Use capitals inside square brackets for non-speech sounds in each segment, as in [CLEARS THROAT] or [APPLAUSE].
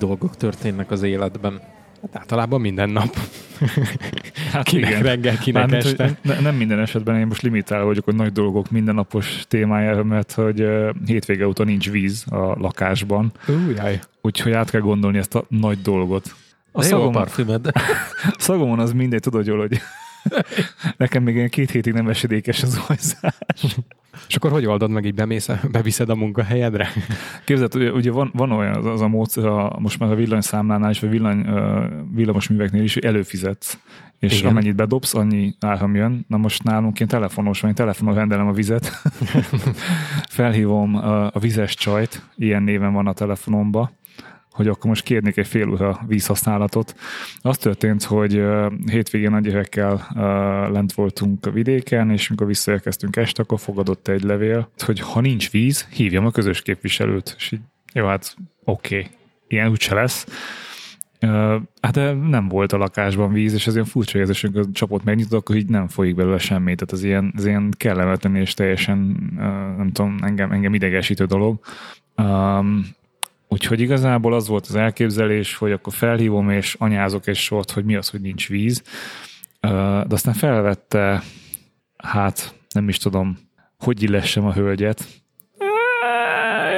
dolgok történnek az életben? Hát általában minden nap. [LAUGHS] Hát kinek igen. reggel, kinek Mármint, este. ne, nem minden esetben én most limitálva vagyok a nagy dolgok mindennapos témájára, mert hogy hétvége óta nincs víz a lakásban, Újjaj. úgyhogy át kell gondolni ezt a nagy dolgot. A De jó [LAUGHS] a szagom, szagomon az mindegy, tudod jól, hogy [LAUGHS] nekem még ilyen két hétig nem esedékes az hajszás. És akkor hogy oldod meg, így bemész, beviszed a munkahelyedre? Képzeld, ugye, ugye van, van olyan az, az a módszer, a, most már a villanyszámlánál is, vagy villany, villamosműveknél is, hogy előfizetsz. És Igen. Amennyit bedobsz, annyi áram jön. Na most nálunk én telefonos, vagy telefonon rendelem a vizet. [LAUGHS] Felhívom a, a vizes csajt, ilyen néven van a telefonomba, hogy akkor most kérnék egy fél óra vízhasználatot. Az történt, hogy hétvégén a gyerekkel lent voltunk a vidéken, és mikor visszaérkeztünk este, akkor fogadott egy levél, hogy ha nincs víz, hívjam a közös képviselőt. És így, jó, hát oké, okay. ilyen úgyse lesz. Hát nem volt a lakásban víz, és ez ilyen furcsa érzés, amikor a csapot megnyitott, akkor így nem folyik belőle semmi. Tehát az ilyen, az ilyen kellemetlen és teljesen, nem tudom, engem, engem idegesítő dolog. Um, úgyhogy igazából az volt az elképzelés, hogy akkor felhívom és anyázok egy sort, hogy mi az, hogy nincs víz. De aztán felvette, hát nem is tudom, hogy illessem a hölgyet.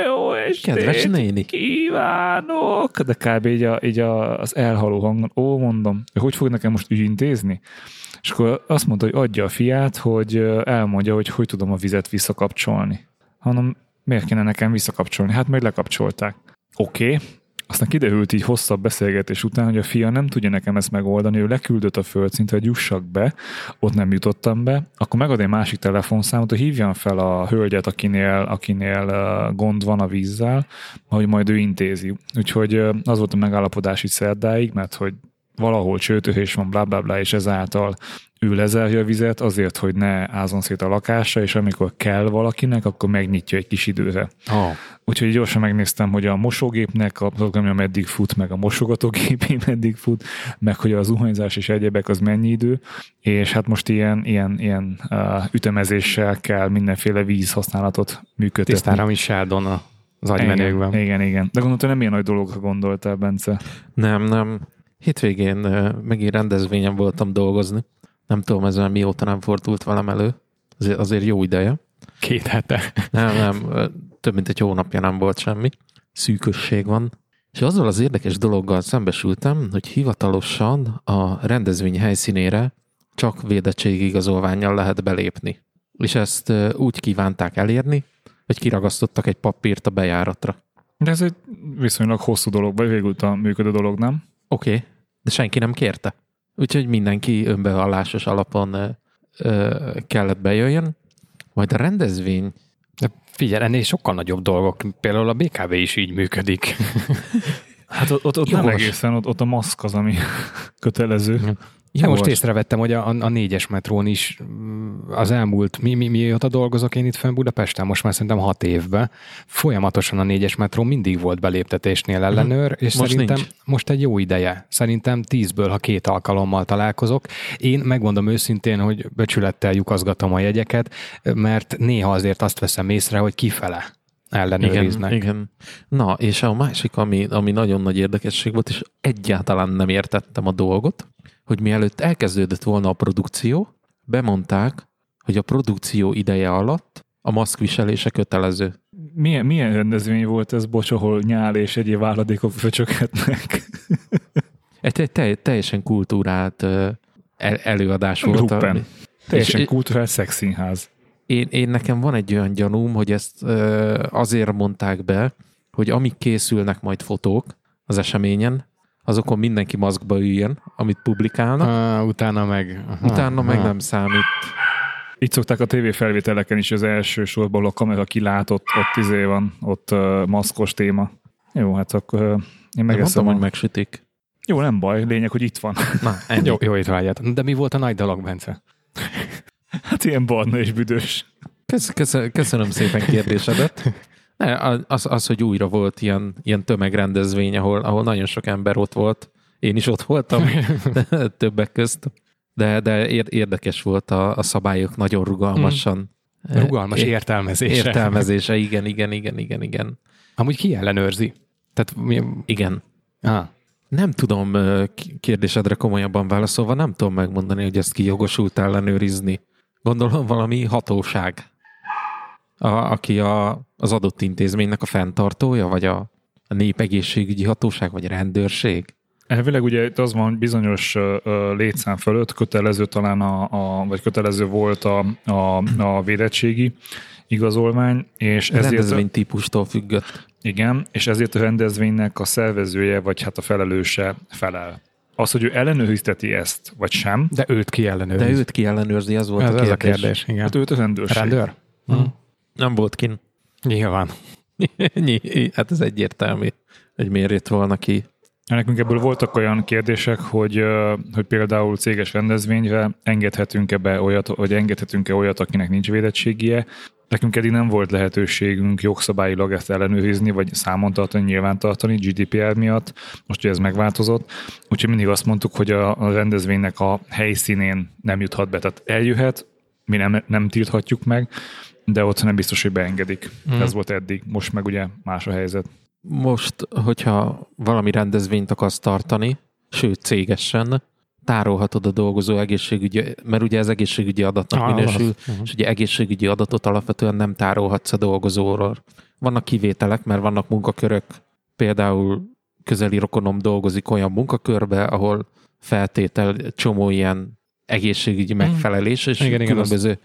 Jó estét! Kedves néni. kívánok! De kb. így, a, így a, az elhaló hangon, ó, mondom, hogy fog nekem most ügyintézni? És akkor azt mondta, hogy adja a fiát, hogy elmondja, hogy hogy tudom a vizet visszakapcsolni. Hanem miért kéne nekem visszakapcsolni? Hát majd lekapcsolták. Oké, okay. aztán kiderült így hosszabb beszélgetés után, hogy a fia nem tudja nekem ezt megoldani, ő leküldött a földszintre, hogy jussak be, ott nem jutottam be, akkor megad egy másik telefonszámot, hogy hívjam fel a hölgyet, akinél, akinél gond van a vízzel, hogy majd ő intézi. Úgyhogy az volt a megállapodás itt szerdáig, mert hogy valahol csőtöhés van, bla bla bla, és ezáltal ő lezárja a vizet azért, hogy ne ázzon szét a lakása, és amikor kell valakinek, akkor megnyitja egy kis időre. Oh. Úgyhogy gyorsan megnéztem, hogy a mosógépnek a programja meddig fut, meg a mosogatógépé [LAUGHS] meddig fut, meg hogy az zuhanyzás és egyebek az mennyi idő, és hát most ilyen, ilyen, ilyen uh, ütemezéssel kell mindenféle vízhasználatot működtetni. Tisztára is Sheldon a- az igen, agymenőkben. igen, igen. De gondoltam, nem ilyen nagy dologra gondoltál, Bence. Nem, nem. Hétvégén megint rendezvényen voltam dolgozni. Nem tudom, ez már mióta nem fordult velem elő. Azért, azért jó ideje. Két hete. Nem, nem, több mint egy hónapja nem volt semmi. Szűkösség van. És azzal az érdekes dologgal szembesültem, hogy hivatalosan a rendezvény helyszínére csak védettségigazolványjal lehet belépni. És ezt úgy kívánták elérni, hogy kiragasztottak egy papírt a bejáratra. De ez egy viszonylag hosszú dolog, vagy végül a működő dolog, nem? Oké, okay, de senki nem kérte. Úgyhogy mindenki önbevallásos alapon ö, kellett bejöjjön. Majd a rendezvény, De figyelj, ennél sokkal nagyobb dolgok. Például a BKV is így működik. Hát ott, ott, ott nem egészen, ott, ott a maszk az, ami [LAUGHS] kötelező. Ja, most észrevettem, hogy a, a négyes metrón is mm, az elmúlt, mi, mi, mióta dolgozok én itt fenn Budapesten, most már szerintem hat évben, folyamatosan a négyes metró mindig volt beléptetésnél ellenőr, és Most szerintem nincs. most egy jó ideje. Szerintem tízből, ha két alkalommal találkozok. Én megmondom őszintén, hogy becsülettel lyukazgatom a jegyeket, mert néha azért azt veszem észre, hogy kifele ellenőriznek. igen, igen. Na, és a másik, ami, ami nagyon nagy érdekesség volt, és egyáltalán nem értettem a dolgot, hogy mielőtt elkezdődött volna a produkció, bemondták, hogy a produkció ideje alatt a maszkviselése kötelező. Milyen, milyen rendezvény volt ez, bocs, ahol nyál és egyéb álladékok fröcsöghetnek? [LAUGHS] Egy, egy te, teljesen kultúrált ö, el, előadás volt. Gruppen. ami- Teljesen És- kulturális szexszínház. Én, én nekem van egy olyan gyanúm, hogy ezt ö, azért mondták be, hogy amik készülnek majd fotók az eseményen, azokon mindenki maszkba üljön, amit publikálnak, Ah, utána meg... Aha, utána meg aha. nem számít. Így szokták a tévéfelvételeken is az első sorban, a kamera kilátott, ott izé van, ott uh, maszkos téma. Jó, hát akkor uh, én Nem megeszem. mondtam, A... hogy megsütik. Jó, nem baj, lényeg, hogy itt van. Na, ennyi. Jó, jó étvágyat. De mi volt a nagy dolog, Bence? Hát ilyen barna és büdös. Kösz, kösz, köszönöm szépen kérdésedet. Ne, az, az, hogy újra volt ilyen, ilyen tömegrendezvény, ahol, ahol nagyon sok ember ott volt. Én is ott voltam, [LAUGHS] többek közt. De, de ér- érdekes volt a, a szabályok nagyon rugalmasan. Rugalmas É- értelmezése. Értelmezése, igen, igen, igen, igen, igen. Amúgy ki ellenőrzi? Tehát mi, Igen. Ah, Nem tudom kérdésedre komolyabban válaszolva, nem tudom megmondani, hogy ezt ki jogosult ellenőrizni. Gondolom valami hatóság, a, aki a, az adott intézménynek a fenntartója, vagy a, a népegészségügyi hatóság, vagy a rendőrség. Elvileg ugye itt az van, hogy bizonyos létszám fölött kötelező talán a, a vagy kötelező volt a, a, a védettségi igazolvány, és ezért, Rendezvény típustól függött. igen, és ezért a rendezvénynek a szervezője, vagy hát a felelőse felel. Az, hogy ő ellenőrizteti ezt, vagy sem, de őt ki ellenőriz. De őt ki ellenőrzi, az volt ez, a ez a kérdés. kérdés, igen. hát őt a rendőrség. Rendőr? Hm. Nem volt kin. Nyilván. [LAUGHS] Nyi- hát ez egyértelmű, hogy miért jött volna ki. Nekünk ebből voltak olyan kérdések, hogy, hogy például céges rendezvényre engedhetünk-e be olyat, vagy engedhetünk-e olyat, akinek nincs védettségie. Nekünk eddig nem volt lehetőségünk jogszabályilag ezt ellenőrizni, vagy számon tartani, nyilván tartani GDPR miatt. Most ugye ez megváltozott. Úgyhogy mindig azt mondtuk, hogy a, a rendezvénynek a helyszínén nem juthat be. Tehát eljöhet, mi nem, nem tilthatjuk meg, de ott nem biztos, hogy beengedik. Mm. Ez volt eddig. Most meg ugye más a helyzet. Most, hogyha valami rendezvényt akarsz tartani, sőt cégesen, tárolhatod a dolgozó egészségügyi, mert ugye ez egészségügyi adatnak Ah, minősül. Mhm. és ugye egészségügyi adatot alapvetően nem tárolhatsz a dolgozóról. Vannak kivételek, mert vannak munkakörök, például közeli rokonom dolgozik olyan munkakörbe, ahol feltétel csomó ilyen egészségügyi megfelelés, és Mhm. Igen, igen, különböző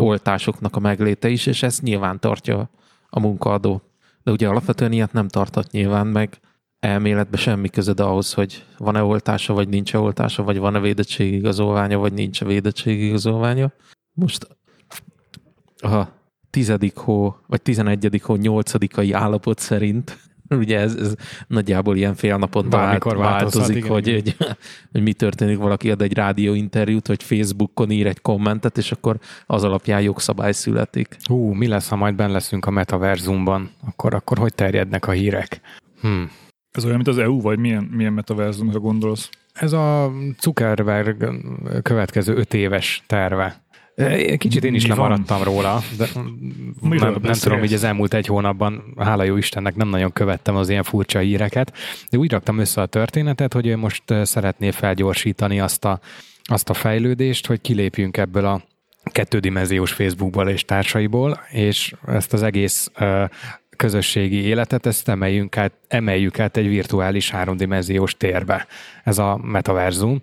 oltásoknak a megléte is, és ezt nyilván tartja a munkaadó. De ugye alapvetően ilyet nem tartat nyilván, meg elméletben semmi közöd ahhoz, hogy van-e oltása, vagy nincs-e oltása, vagy van-e védettségigazolványa, vagy nincs-e védettségigazolványa. Most a tizedik hó, vagy tizenegyedik hó nyolcadikai állapot szerint, [LAUGHS] ugye ez, ez nagyjából ilyen fél naponta vált, változik, igen, hogy, igen. hogy, [LAUGHS] hogy mi történik, valaki ad egy rádióinterjút, vagy Facebookon ír egy kommentet, és akkor az alapján jogszabály születik. Hú, mi lesz, ha majd benn leszünk a metaverzumban? Akkor, akkor hogy terjednek a hírek? Hm. Ez olyan, mint az EU, vagy milyen, milyen metaverzumra gondolsz? Ez a Zuckerberg következő öt éves terve. Kicsit én is Mi van? lemaradtam róla, de Miről nem, nem tudom, hogy az elmúlt egy hónapban, hála jó Istennek, nem nagyon követtem az ilyen furcsa híreket, de úgy raktam össze a történetet, hogy ő most szeretné felgyorsítani azt a, azt a fejlődést, hogy kilépjünk ebből a kettődimenziós Facebookból és társaiból, és ezt az egész közösségi életet, ezt emeljünk át, emeljük át egy virtuális háromdimenziós térbe. Ez a metaverzum.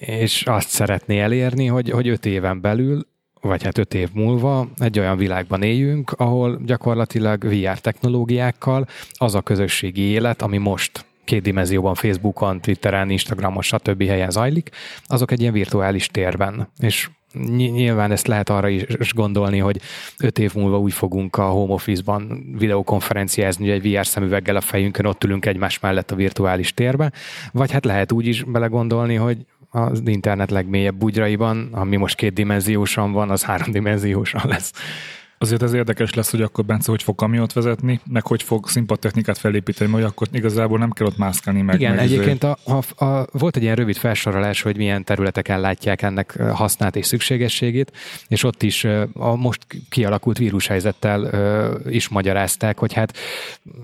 És azt szeretné elérni, hogy, hogy öt éven belül vagy hát öt év múlva egy olyan világban éljünk, ahol gyakorlatilag VR technológiákkal az a közösségi élet, ami most két dimenzióban Facebookon, Twitteren, Instagramon, stb. helyen zajlik, azok egy ilyen virtuális térben. És ny- nyilván ezt lehet arra is gondolni, hogy öt év múlva úgy fogunk a home office-ban videokonferenciázni, hogy egy VR szemüveggel a fejünkön ott ülünk egymás mellett a virtuális térbe, vagy hát lehet úgy is belegondolni, hogy az internet legmélyebb bugyraiban, ami most kétdimenziósan van, az háromdimenziósan lesz. Azért ez érdekes lesz, hogy akkor Bence hogy fog kamiont vezetni, meg hogy fog színpadtechnikát felépíteni, hogy akkor igazából nem kell ott mászkálni meg. Igen, meg izé- egyébként a, a, a, volt egy ilyen rövid felsorolás, hogy milyen területeken látják ennek hasznát és szükségességét, és ott is a most kialakult vírushelyzettel is magyarázták, hogy hát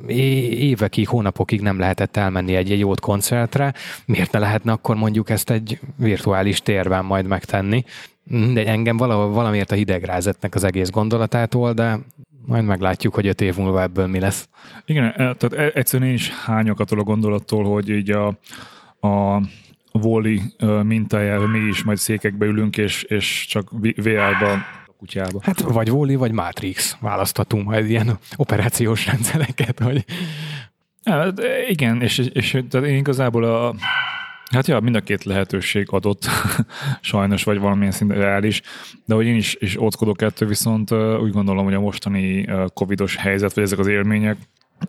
évekig, hónapokig nem lehetett elmenni egy, egy jót koncertre, miért ne lehetne akkor mondjuk ezt egy virtuális térben majd megtenni. De engem valahol, valamiért a hidegrázetnek az egész gondolatától, de majd meglátjuk, hogy öt év múlva ebből mi lesz. Igen, e- tehát e- egyszerűen én is hányok attól a gondolattól, hogy így a, a Wall-E mintájára mi is majd székekbe ülünk, és, és csak VR-ba a kutyába. Hát vagy Wall-E, vagy Matrix választhatunk majd ilyen operációs rendszereket, hogy de igen, és, és tehát én igazából a, Hát ja, mind a két lehetőség adott, [LAUGHS] sajnos, vagy valamilyen szinten reális, de hogy én is, is óckodok ettől, viszont úgy gondolom, hogy a mostani covidos helyzet, vagy ezek az élmények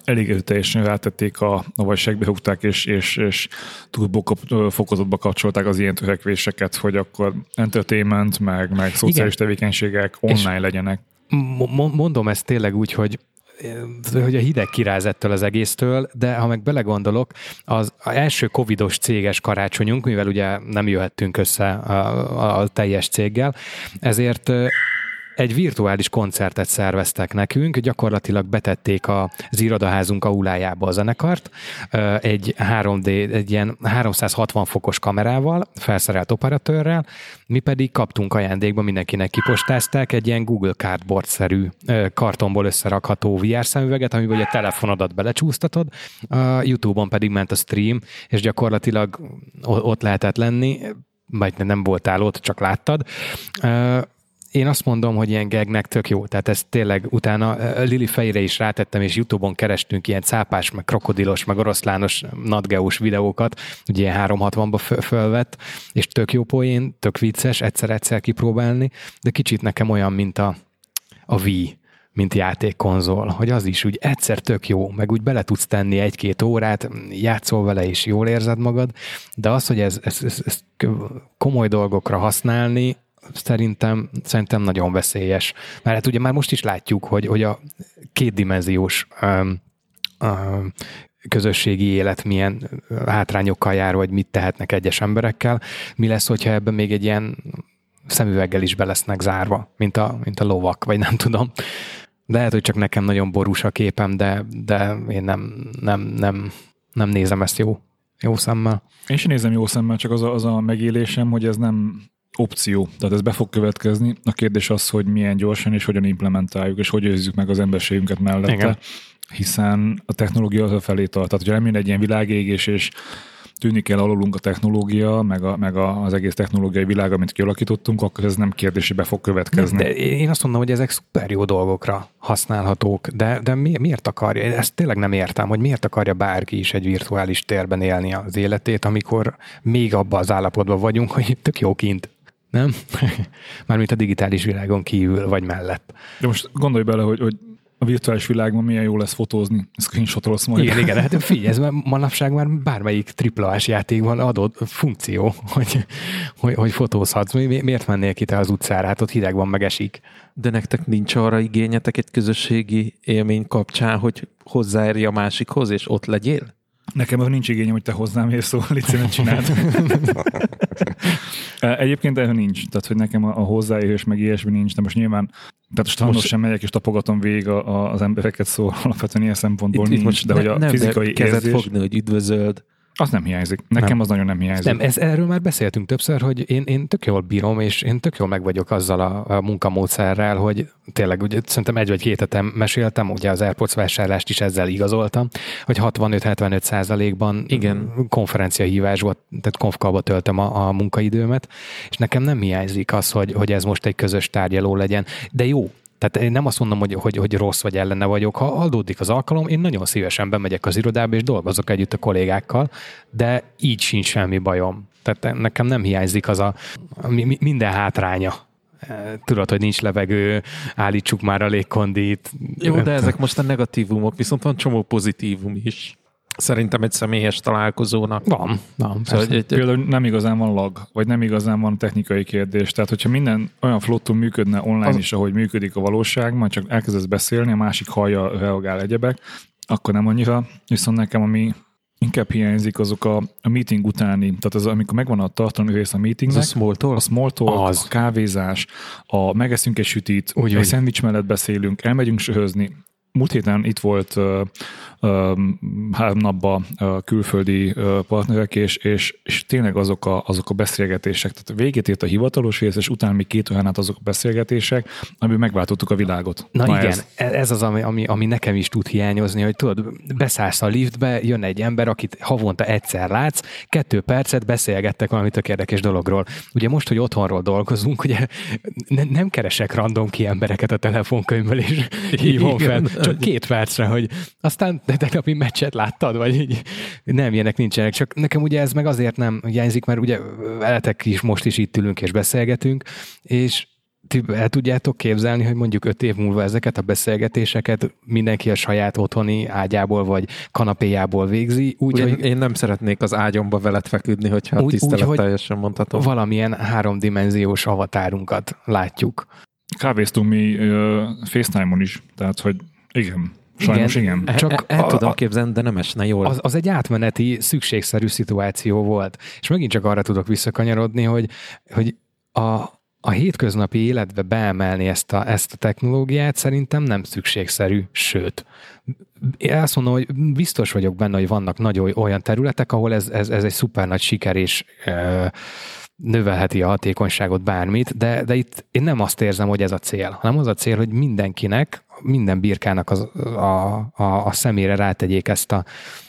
elég teljesen rátették a, a vagy segbehúgták, és, és, és turbo fokozatba kapcsolták az ilyen törekvéseket, hogy akkor entertainment, meg, meg szociális Igen. tevékenységek online és legyenek. Mondom ezt tényleg úgy, hogy hogy a hideg kiráz ettől az egésztől, de ha meg belegondolok, az első covidos céges karácsonyunk, mivel ugye nem jöhettünk össze a, a teljes céggel, ezért egy virtuális koncertet szerveztek nekünk, gyakorlatilag betették az irodaházunk aulájába a zenekart, egy 3D, egy ilyen 360 fokos kamerával, felszerelt operatőrrel, mi pedig kaptunk ajándékba, mindenkinek kipostázták egy ilyen Google Cardboard-szerű kartonból összerakható VR szemüveget, amiben a telefonodat belecsúsztatod, a YouTube-on pedig ment a stream, és gyakorlatilag ott lehetett lenni, vagy nem voltál ott, csak láttad én azt mondom, hogy ilyen gegnek tök jó. Tehát ez tényleg utána Lili fejére is rátettem, és Youtube-on kerestünk ilyen cápás, meg krokodilos, meg oroszlános, nadgeós videókat, ugye ilyen 360-ba fölvett, és tök jó poén, tök vicces, egyszer-egyszer kipróbálni, de kicsit nekem olyan, mint a, a Wii mint játékkonzol, hogy az is úgy egyszer tök jó, meg úgy bele tudsz tenni egy-két órát, játszol vele és jól érzed magad, de az, hogy ez, ez, ez, ez komoly dolgokra használni, szerintem, szerintem nagyon veszélyes. Mert hát ugye már most is látjuk, hogy, hogy a kétdimenziós um, um, közösségi élet milyen hátrányokkal jár, vagy mit tehetnek egyes emberekkel. Mi lesz, hogyha ebben még egy ilyen szemüveggel is be lesznek zárva, mint a, mint a lovak, vagy nem tudom. De lehet, hogy csak nekem nagyon borús a képem, de, de én nem, nem, nem, nem nézem ezt jó, jó szemmel. Én sem nézem jó szemmel, csak az a, az a megélésem, hogy ez nem opció, tehát ez be fog következni. A kérdés az, hogy milyen gyorsan és hogyan implementáljuk, és hogy őrizzük meg az emberségünket mellette. Igen. Hiszen a technológia az a felé tart. Tehát, hogyha nem egy ilyen világégés, és tűnik el alulunk a technológia, meg, a, meg a, az egész technológiai világ, amit kialakítottunk, akkor ez nem kérdés, be fog következni. De én azt mondom, hogy ezek szuper jó dolgokra használhatók, de, de mi, miért akarja, ezt tényleg nem értem, hogy miért akarja bárki is egy virtuális térben élni az életét, amikor még abban az állapotban vagyunk, hogy tök jó kint nem? [LAUGHS] Mármint a digitális világon kívül vagy mellett. De most gondolj bele, hogy, hogy a virtuális világban milyen jó lesz fotózni, screenshotolsz majd. Igen, igen, hát figyelj, ez már [LAUGHS] manapság már bármelyik triplás játékban adott funkció, [LAUGHS] hogy, hogy, hogy fotózhatsz. Mi, miért mennél ki te az utcára? Hát ott hideg van, meg esik. De nektek nincs arra igényetek egy közösségi élmény kapcsán, hogy hozzáérj a másikhoz, és ott legyél? Nekem az nincs igényem, hogy te hozzám érsz, szóval Lici, csináld. Egyébként erről nincs, tehát hogy nekem a, a hozzáérés meg ilyesmi nincs, de most nyilván, tehát a strandon sem megyek és tapogatom végig a, a, az embereket, szóval alapvetően ilyen szempontból itt, nincs, most de ne, hogy a nem, fizikai kezet érzés... fogni, hogy üdvözöld, az nem hiányzik. Nekem nem. az nagyon nem hiányzik. Nem, ez, erről már beszéltünk többször, hogy én, én tök jól bírom, és én tök jól meg vagyok azzal a, a munkamódszerrel, hogy tényleg, ugye, szerintem egy vagy két hetem meséltem, ugye az AirPods vásárlást is ezzel igazoltam, hogy 65-75 százalékban Igen. konferenciahívás volt, tehát konfkalba töltöm a, a munkaidőmet, és nekem nem hiányzik az, hogy, hogy ez most egy közös tárgyaló legyen. De jó, tehát én nem azt mondom, hogy, hogy, hogy rossz vagy ellene vagyok. Ha adódik az alkalom, én nagyon szívesen bemegyek az irodába, és dolgozok együtt a kollégákkal, de így sincs semmi bajom. Tehát nekem nem hiányzik az a, a minden hátránya e, tudod, hogy nincs levegő, állítsuk már a légkondit. Jó, de ezek most a negatívumok, viszont van csomó pozitívum is. Szerintem egy személyes találkozónak. Van, van. Szóval egy, egy, Például nem igazán van lag, vagy nem igazán van technikai kérdés. Tehát, hogyha minden olyan flottul működne online az... is, ahogy működik a valóság, majd csak elkezdesz beszélni, a másik hallja, reagál egyebek, akkor nem annyira. Viszont nekem, ami inkább hiányzik, azok a, a meeting utáni, tehát az, amikor megvan a tartalmi rész a meetingnek. Az a small talk? A small talk, az. a kávézás, a megeszünk egy sütit, úgy, egy szendvics mellett beszélünk, elmegyünk sörözni, múlt héten itt volt uh, három napban külföldi partnerek, és, és, és tényleg azok a, azok a beszélgetések, tehát végét ért a hivatalos rész, és utána még két olyan át azok a beszélgetések, amiben megváltottuk a világot. Na, Na igen, ez. ez az, ami, ami, ami nekem is tud hiányozni, hogy tudod, beszállsz a liftbe, jön egy ember, akit havonta egyszer látsz, kettő percet beszélgettek valami tök érdekes dologról. Ugye most, hogy otthonról dolgozunk, ugye ne, nem keresek random ki embereket a telefonkönyvből, és hívom fel, csak két percre, hogy aztán de tegnapi meccset láttad, vagy így? Nem, ilyenek nincsenek. Csak nekem ugye ez meg azért nem hiányzik, mert ugye veletek is most is itt ülünk és beszélgetünk, és ti el tudjátok képzelni, hogy mondjuk öt év múlva ezeket a beszélgetéseket mindenki a saját otthoni ágyából vagy kanapéjából végzi. Úgy, hogy én nem szeretnék az ágyomba veled feküdni, hogyha úgy, tisztelet úgy, teljesen mondhatom. Valamilyen háromdimenziós avatárunkat látjuk. Kávéztunk mi uh, FaceTime-on is, tehát hogy igen, Sajnos igen. igen. Csak el, el a, tudom képzelni, de nem esne jól. Az, az egy átmeneti, szükségszerű szituáció volt. És megint csak arra tudok visszakanyarodni, hogy, hogy a, a hétköznapi életbe beemelni ezt a, ezt a technológiát szerintem nem szükségszerű, sőt, én azt mondom, hogy biztos vagyok benne, hogy vannak nagy olyan területek, ahol ez, ez, ez egy szuper nagy siker, és e, növelheti a hatékonyságot bármit, de, de itt én nem azt érzem, hogy ez a cél, hanem az a cél, hogy mindenkinek, minden birkának az, a, a, a szemére rátegyék ezt a,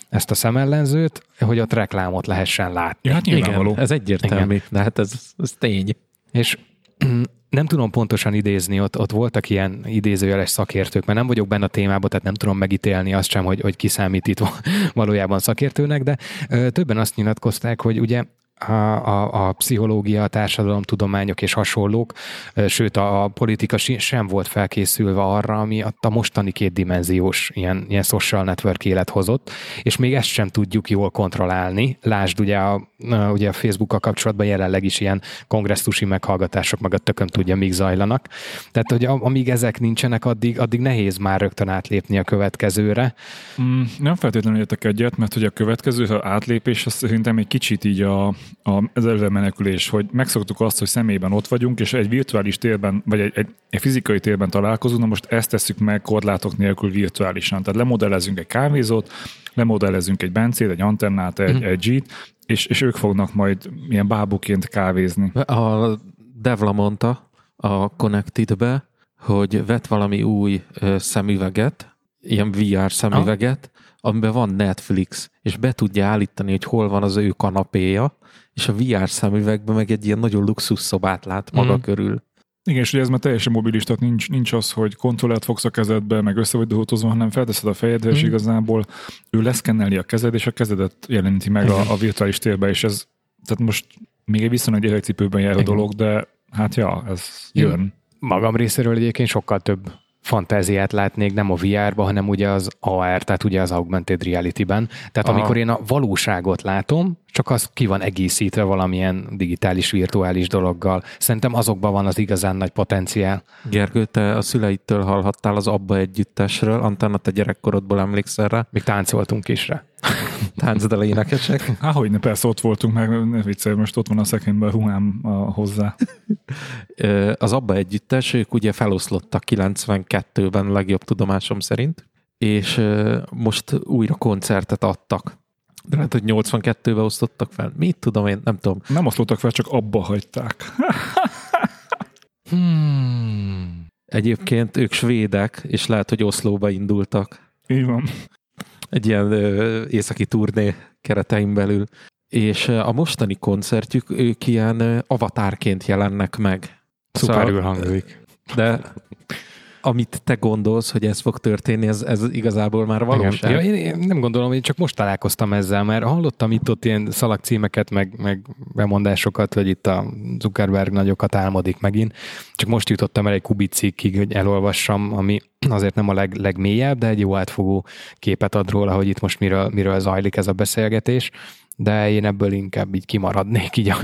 ezt a szemellenzőt, hogy ott reklámot lehessen látni. Ja, hát Igen, ez egyértelmű, Igen. de hát ez, ez tény. És [CLEARS THROAT] nem tudom pontosan idézni, ott, ott voltak ilyen idézőjeles szakértők, mert nem vagyok benne a témában, tehát nem tudom megítélni azt sem, hogy, hogy ki számít itt [LAUGHS] valójában szakértőnek, de ö, többen azt nyilatkozták, hogy ugye a, a, a pszichológia, a társadalomtudományok és hasonlók, sőt a, a politika sem volt felkészülve arra, ami a mostani kétdimenziós ilyen, ilyen social network élet hozott, és még ezt sem tudjuk jól kontrollálni. Lásd, ugye a, ugye a Facebookkal kapcsolatban jelenleg is ilyen kongresszusi meghallgatások meg a tökön tudja, míg zajlanak. Tehát, hogy amíg ezek nincsenek, addig, addig nehéz már rögtön átlépni a következőre. Mm, nem feltétlenül értek egyet, mert hogy a következő ha átlépés, az szerintem egy kicsit így a, a, az előre menekülés, hogy megszoktuk azt, hogy személyben ott vagyunk, és egy virtuális térben, vagy egy, egy, egy fizikai térben találkozunk, na most ezt tesszük meg korlátok nélkül virtuálisan. Tehát lemodellezünk egy kávézót, lemodellezünk egy bencét, egy antennát, egy, mm. egy G-t, és, és ők fognak majd ilyen bábuként kávézni. A Devla mondta a Connected-be, hogy vett valami új szemüveget, ilyen VR szemüveget, ah. amiben van Netflix, és be tudja állítani, hogy hol van az ő kanapéja, és a VR szemüvegben meg egy ilyen nagyon luxus szobát lát maga mm. körül. Igen, és ugye ez már teljesen mobilis, tehát nincs, nincs az, hogy kontrollert fogsz a kezedbe, meg össze vagy dohotozva, hanem felteszed a fejedre, mm. és igazából ő leszkenneli a kezed, és a kezedet jeleníti meg a, a virtuális térbe, és ez, tehát most még egy viszonylag gyerekcipőben jár a dolog, de hát ja, ez jön. Magam részéről egyébként sokkal több fantáziát látnék nem a VR-ba, hanem ugye az AR, tehát ugye az augmented reality-ben. Tehát Aha. amikor én a valóságot látom, csak az ki van egészítve valamilyen digitális, virtuális dologgal. Szerintem azokban van az igazán nagy potenciál. Gergő, te a szüleittől hallhattál az Abba együttesről, Antenna, te gyerekkorodból emlékszel rá? Még táncoltunk is rá. [LAUGHS] Táncdal énekesek. Ahogy ne, persze ott voltunk, meg ne viccelj, most ott van a szekrényben ruhám a, hozzá. az Abba együttes, ők ugye feloszlottak 92-ben legjobb tudomásom szerint, és most újra koncertet adtak de lehet, hogy 82-ben osztottak fel. Mit tudom én, nem tudom. Nem osztottak fel, csak abba hagyták. [LAUGHS] hmm. Egyébként ők svédek, és lehet, hogy Oszlóba indultak. Így van. Egy ilyen ö, északi turné keretein belül. És a mostani koncertjük, ők ilyen avatárként jelennek meg. Szuperül szóval, hangzik. De amit te gondolsz, hogy ez fog történni, ez, ez igazából már valóság. Ja, én, én nem gondolom, én csak most találkoztam ezzel, mert hallottam itt ott ilyen szalagcímeket, meg, meg bemondásokat, hogy itt a Zuckerberg nagyokat álmodik megint. Csak most jutottam el egy kubicikkig, hogy elolvassam, ami azért nem a leg, legmélyebb, de egy jó átfogó képet ad róla, hogy itt most miről, miről zajlik ez a beszélgetés de én ebből inkább így kimaradnék így a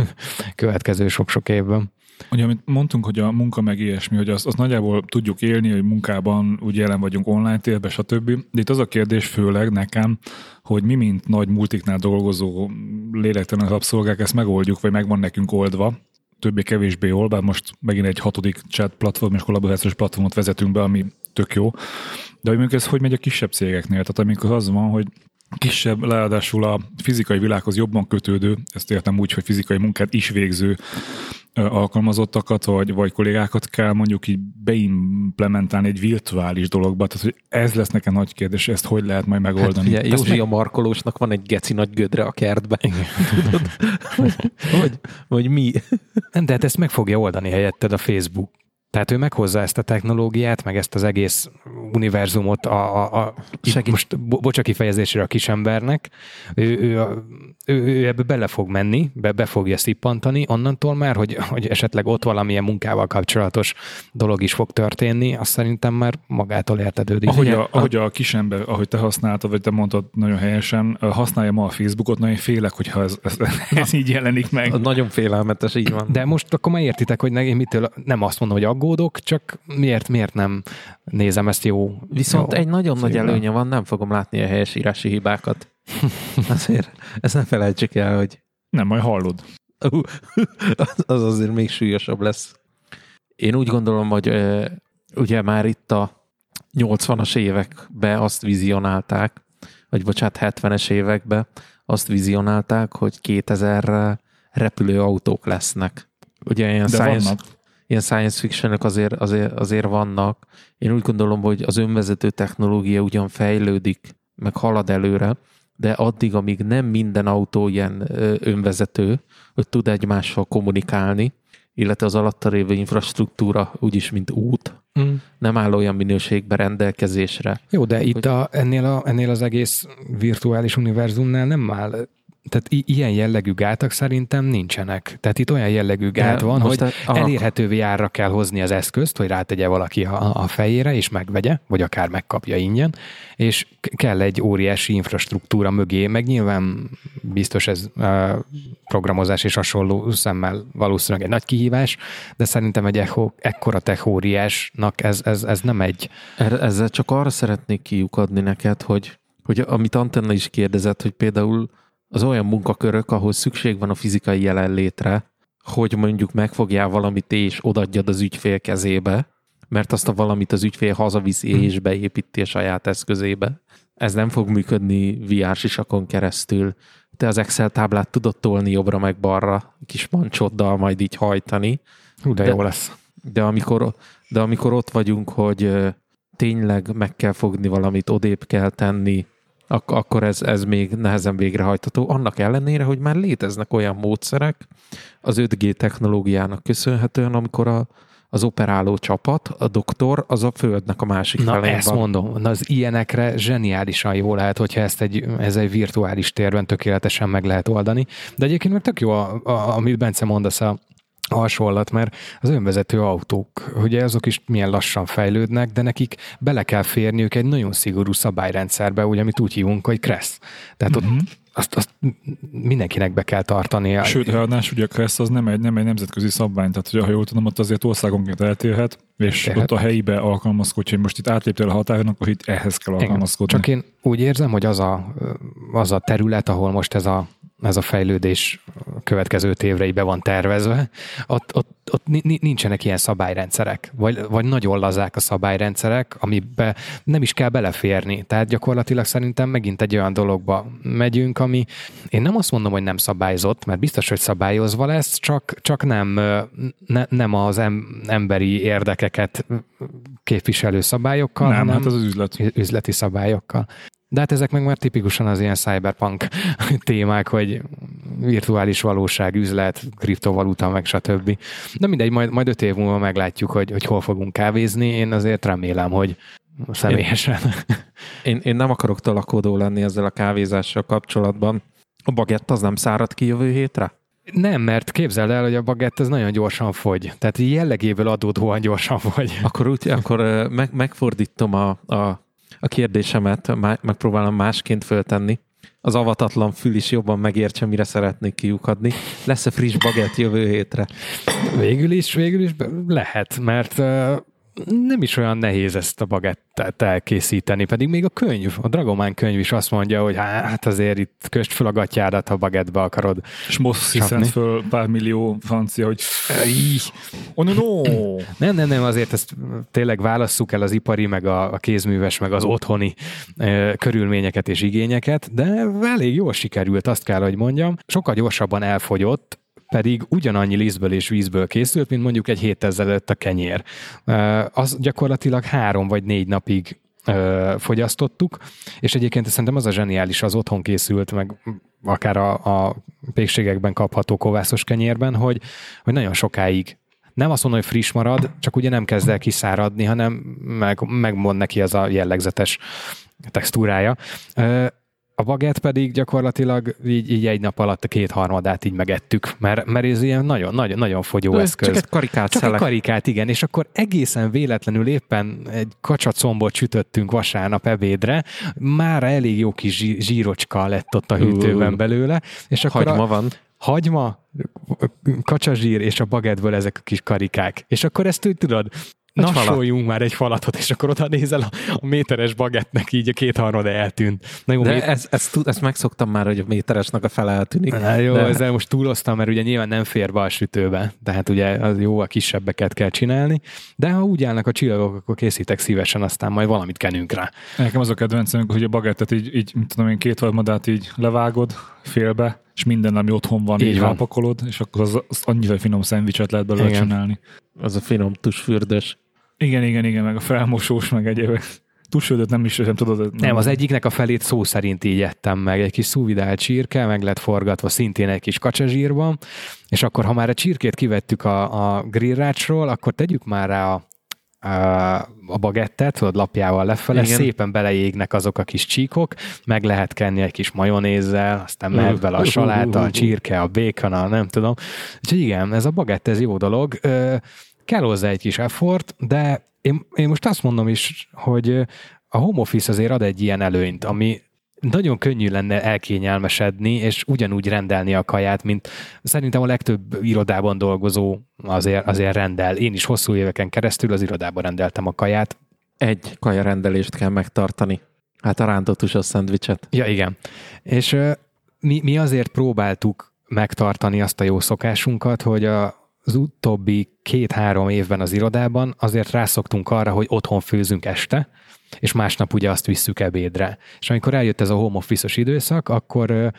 következő sok-sok évben. Ugye, amit mondtunk, hogy a munka meg ilyesmi, hogy azt, azt nagyjából tudjuk élni, hogy munkában úgy jelen vagyunk online térben, stb. De itt az a kérdés főleg nekem, hogy mi, mint nagy multiknál dolgozó lélektelen rabszolgák, ezt megoldjuk, vagy megvan nekünk oldva, többé-kevésbé jól, bár most megint egy hatodik chat platform és kollaborációs platformot vezetünk be, ami tök jó. De hogy mondjuk ez hogy megy a kisebb cégeknél? Tehát amikor az van, hogy kisebb, ráadásul a fizikai világhoz jobban kötődő, ezt értem úgy, hogy fizikai munkát is végző alkalmazottakat, vagy, vagy kollégákat kell mondjuk így beimplementálni egy virtuális dologba, tehát hogy ez lesz nekem nagy kérdés, ezt hogy lehet majd megoldani. Hát, Józsi a markolósnak van egy geci nagy gödre a kertben. [LAUGHS] Tudod? [LAUGHS] vagy, vagy mi? De hát ezt meg fogja oldani helyetted a Facebook. Tehát ő meghozza ezt a technológiát, meg ezt az egész univerzumot a, a, a most bocsa kifejezésére a kisembernek, ő, ő, ő, ő ebbe bele fog menni, be, be fogja szippantani, onnantól már, hogy, hogy esetleg ott valamilyen munkával kapcsolatos dolog is fog történni, azt szerintem már magától értetődik. Ahogy a, ahogy a kisember, ahogy te használtad, vagy te mondtad nagyon helyesen, használja ma a Facebookot, nagyon félek, hogyha ez, ez, ez így jelenik meg. Nagyon félelmetes, így van. De most akkor már értitek, hogy nekem mitől, nem azt mondom, hogy aggódok, csak miért, miért nem nézem ezt jó. Viszont jó egy nagyon nagy előnye van, nem fogom látni a helyesírási hibákat. [LAUGHS] Azért ezt nem felejtsük el, hogy... Nem, majd hallod. [LAUGHS] az azért még súlyosabb lesz. Én úgy gondolom, hogy ö, ugye már itt a 80-as években azt vizionálták, vagy bocsánat, 70-es években azt vizionálták, hogy 2000-re repülőautók lesznek. Ugye ilyen De science, vannak. Ilyen science fiction azért, azért, azért vannak. Én úgy gondolom, hogy az önvezető technológia ugyan fejlődik, meg halad előre, de addig, amíg nem minden autó ilyen önvezető, hogy tud egymással kommunikálni, illetve az alatta lévő infrastruktúra úgyis, mint út, Mm. nem áll olyan minőségben rendelkezésre. Jó, de itt Hogy- a, ennél, a, ennél az egész virtuális univerzumnál nem áll tehát i- ilyen jellegű gátak szerintem nincsenek. Tehát itt olyan jellegű gát De van, hogy a- elérhetővé árra kell hozni az eszközt, hogy rátegye valaki a, a fejére, és megvegye, vagy akár megkapja ingyen, és kell egy óriási infrastruktúra mögé, meg nyilván biztos ez uh, programozás és hasonló szemmel valószínűleg egy nagy kihívás, de szerintem egy echo, ekkora tech óriásnak ez, ez, ez nem egy Erre- Ezzel csak arra szeretnék kiukadni neked, hogy, hogy amit Antenna is kérdezett, hogy például az olyan munkakörök, ahol szükség van a fizikai jelenlétre, hogy mondjuk megfogjál valamit és odaadjad az ügyfél kezébe, mert azt a valamit az ügyfél hazaviszi Hm. és beépíti a saját eszközébe. Ez nem fog működni VR sisakon keresztül. Te az Excel táblát tudod tolni jobbra meg balra, kis mancsoddal majd így hajtani, Hú, de, De- jó lesz. de amikor, de amikor ott vagyunk, hogy tényleg meg kell fogni valamit, odébb kell tenni, ak- akkor ez, ez még nehezen végrehajtható. Annak ellenére, hogy már léteznek olyan módszerek az 5G technológiának köszönhetően, amikor a, az operáló csapat, a doktor, az a földnek a másik Na, felén ezt van. mondom. Na, az ilyenekre zseniálisan jó lehet, hogyha ezt egy, ez egy virtuális térben tökéletesen meg lehet oldani. De egyébként meg tök jó, a, a, amit Bence mondasz, a, hasonlat, mert az önvezető autók, ugye azok is milyen lassan fejlődnek, de nekik bele kell férniük egy nagyon szigorú szabályrendszerbe, ugye, amit úgy hívunk, hogy KRESZ. Tehát Mhm. ott azt, azt mindenkinek be kell tartania. Sőt, ráadásul ugye a KRESZ az nem egy, nem egy nemzetközi szabvány, tehát hogy ha jól tudom, ott azért országonként eltérhet, és Térhet. ott a helyibe alkalmazkodj, hogy most itt átléptél a határon, akkor itt ehhez kell Igen. alkalmazkodni. Csak én úgy érzem, hogy az a, az a terület, ahol most ez a, ez a fejlődés következő évre be van tervezve, ott, ott, ott ni- ni- nincsenek ilyen szabályrendszerek, vagy, vagy nagyon lazák a szabályrendszerek, amiben nem is kell beleférni. Tehát gyakorlatilag szerintem megint egy olyan dologba megyünk, ami én nem azt mondom, hogy nem szabályzott, mert biztos, hogy szabályozva lesz, csak, csak nem, ne, nem az em, emberi érdekeket képviselő szabályokkal, nem, hanem hát az az üzlet. üzleti szabályokkal. De hát ezek meg már tipikusan az ilyen cyberpunk [LAUGHS] témák, hogy virtuális valóság, üzlet, kriptovaluta, meg stb. De mindegy, majd, majd öt év múlva meglátjuk, hogy, hogy hol fogunk kávézni. Én azért remélem, hogy személyesen. Én, én nem akarok talakodó lenni ezzel a kávézással kapcsolatban. A bagett az nem szárad ki jövő hétre? Nem, mert képzeld el, hogy a bagett ez nagyon gyorsan fogy. Tehát jellegéből adódóan gyorsan fogy. Akkor, úgy, akkor meg, megfordítom a, a, a kérdésemet, megpróbálom másként föltenni. Az avatatlan fül is jobban megértse, mire szeretnék kiukadni. Lesz-e friss bagett jövő hétre? Végül is, végül is lehet, mert nem is olyan nehéz ezt a bagettet elkészíteni, pedig még a könyv, a Dragomán könyv is azt mondja, hogy hát azért itt köst fel a gatyádat, ha bagettbe akarod. És most hiszent föl pár millió francia, hogy oh, no, no. [CLEARS THROAT] Nem, nem, nem, azért ezt tényleg válasszuk el az ipari, meg a, a kézműves, meg az otthoni ö, körülményeket és igényeket, de elég jól sikerült, azt kell, hogy mondjam. Sokkal gyorsabban elfogyott, pedig ugyanannyi lisztből és vízből készült, mint mondjuk egy héttel ezelőtt a kenyér. Az gyakorlatilag három vagy négy napig fogyasztottuk, és egyébként szerintem az a zseniális az otthon készült, meg akár a, a pékségekben kapható kovászos kenyérben, hogy, hogy nagyon sokáig nem azt mondom, hogy friss marad, csak ugye nem kezd el kiszáradni, hanem meg, megmond neki az a jellegzetes textúrája. A bagett pedig gyakorlatilag így, így egy nap alatt a kétharmadát így megettük, mert, mert ez ilyen nagyon, nagyon, nagyon fogyó eszköz. Csak egy karikát Csak egy szelek. karikát, igen, és akkor egészen véletlenül éppen egy kacsacombot csütöttünk vasárnap ebédre, már elég jó kis zsí- zsírocska lett ott a hűtőben belőle, és akkor Hagyma a van. hagyma, kacsazsír és a bagettből ezek a kis karikák. És akkor ezt úgy tudod, nasoljunk már egy falatot, és akkor oda nézel a, a méteres bagettnek így a kétharmad eltűnt. Na jó, de mé... ezt, ezt, ezt, megszoktam már, hogy a méteresnek a fele eltűnik. Na jó, de... ezzel most túloztam, mert ugye nyilván nem fér be a sütőbe, tehát ugye az jó, a kisebbeket kell csinálni, de ha úgy állnak a csillagok, akkor készítek szívesen, aztán majd valamit kenünk rá. Nekem az a kedvencem, hogy a bagettet így, így mint tudom én, két harmadát így levágod félbe, és minden, ami otthon van, így, így elpakolod, és akkor az, az annyira finom szendvicset lehet belőle Igen. csinálni. Az a finom tusfürdős. Igen, igen, igen, meg a felmosós, meg egyébek. Tusfürdőt nem is nem tudod. Nem, nem, az egyiknek a felét szó szerint így ettem meg. Egy kis szúvidált csirke, meg lett forgatva szintén egy kis kacsazsírban, és akkor, ha már a csirkét kivettük a, a grillrácsról, akkor tegyük már rá a, a bagettet, tudod, lapjával lefele, Igen. szépen beleégnek azok a kis csíkok, meg lehet kenni egy kis majonézzel, aztán mehet bele a saláta, a csirke, a békon, a nem tudom. Úgyhogy igen, ez a bagett, ez jó dolog. Kell hozzá egy kis effort, de én, én most azt mondom is, hogy a home office azért ad egy ilyen előnyt, ami nagyon könnyű lenne elkényelmesedni, és ugyanúgy rendelni a kaját, mint szerintem a legtöbb irodában dolgozó azért, azért rendel. Én is hosszú éveken keresztül az irodában rendeltem a kaját. Egy kaja rendelést kell megtartani. Hát a rántott a szendvicset. Ja, igen. És mi, mi azért próbáltuk megtartani azt a jó szokásunkat, hogy a, az utóbbi két-három évben az irodában azért rászoktunk arra, hogy otthon főzünk este, és másnap ugye azt visszük ebédre. És amikor eljött ez a home office időszak, akkor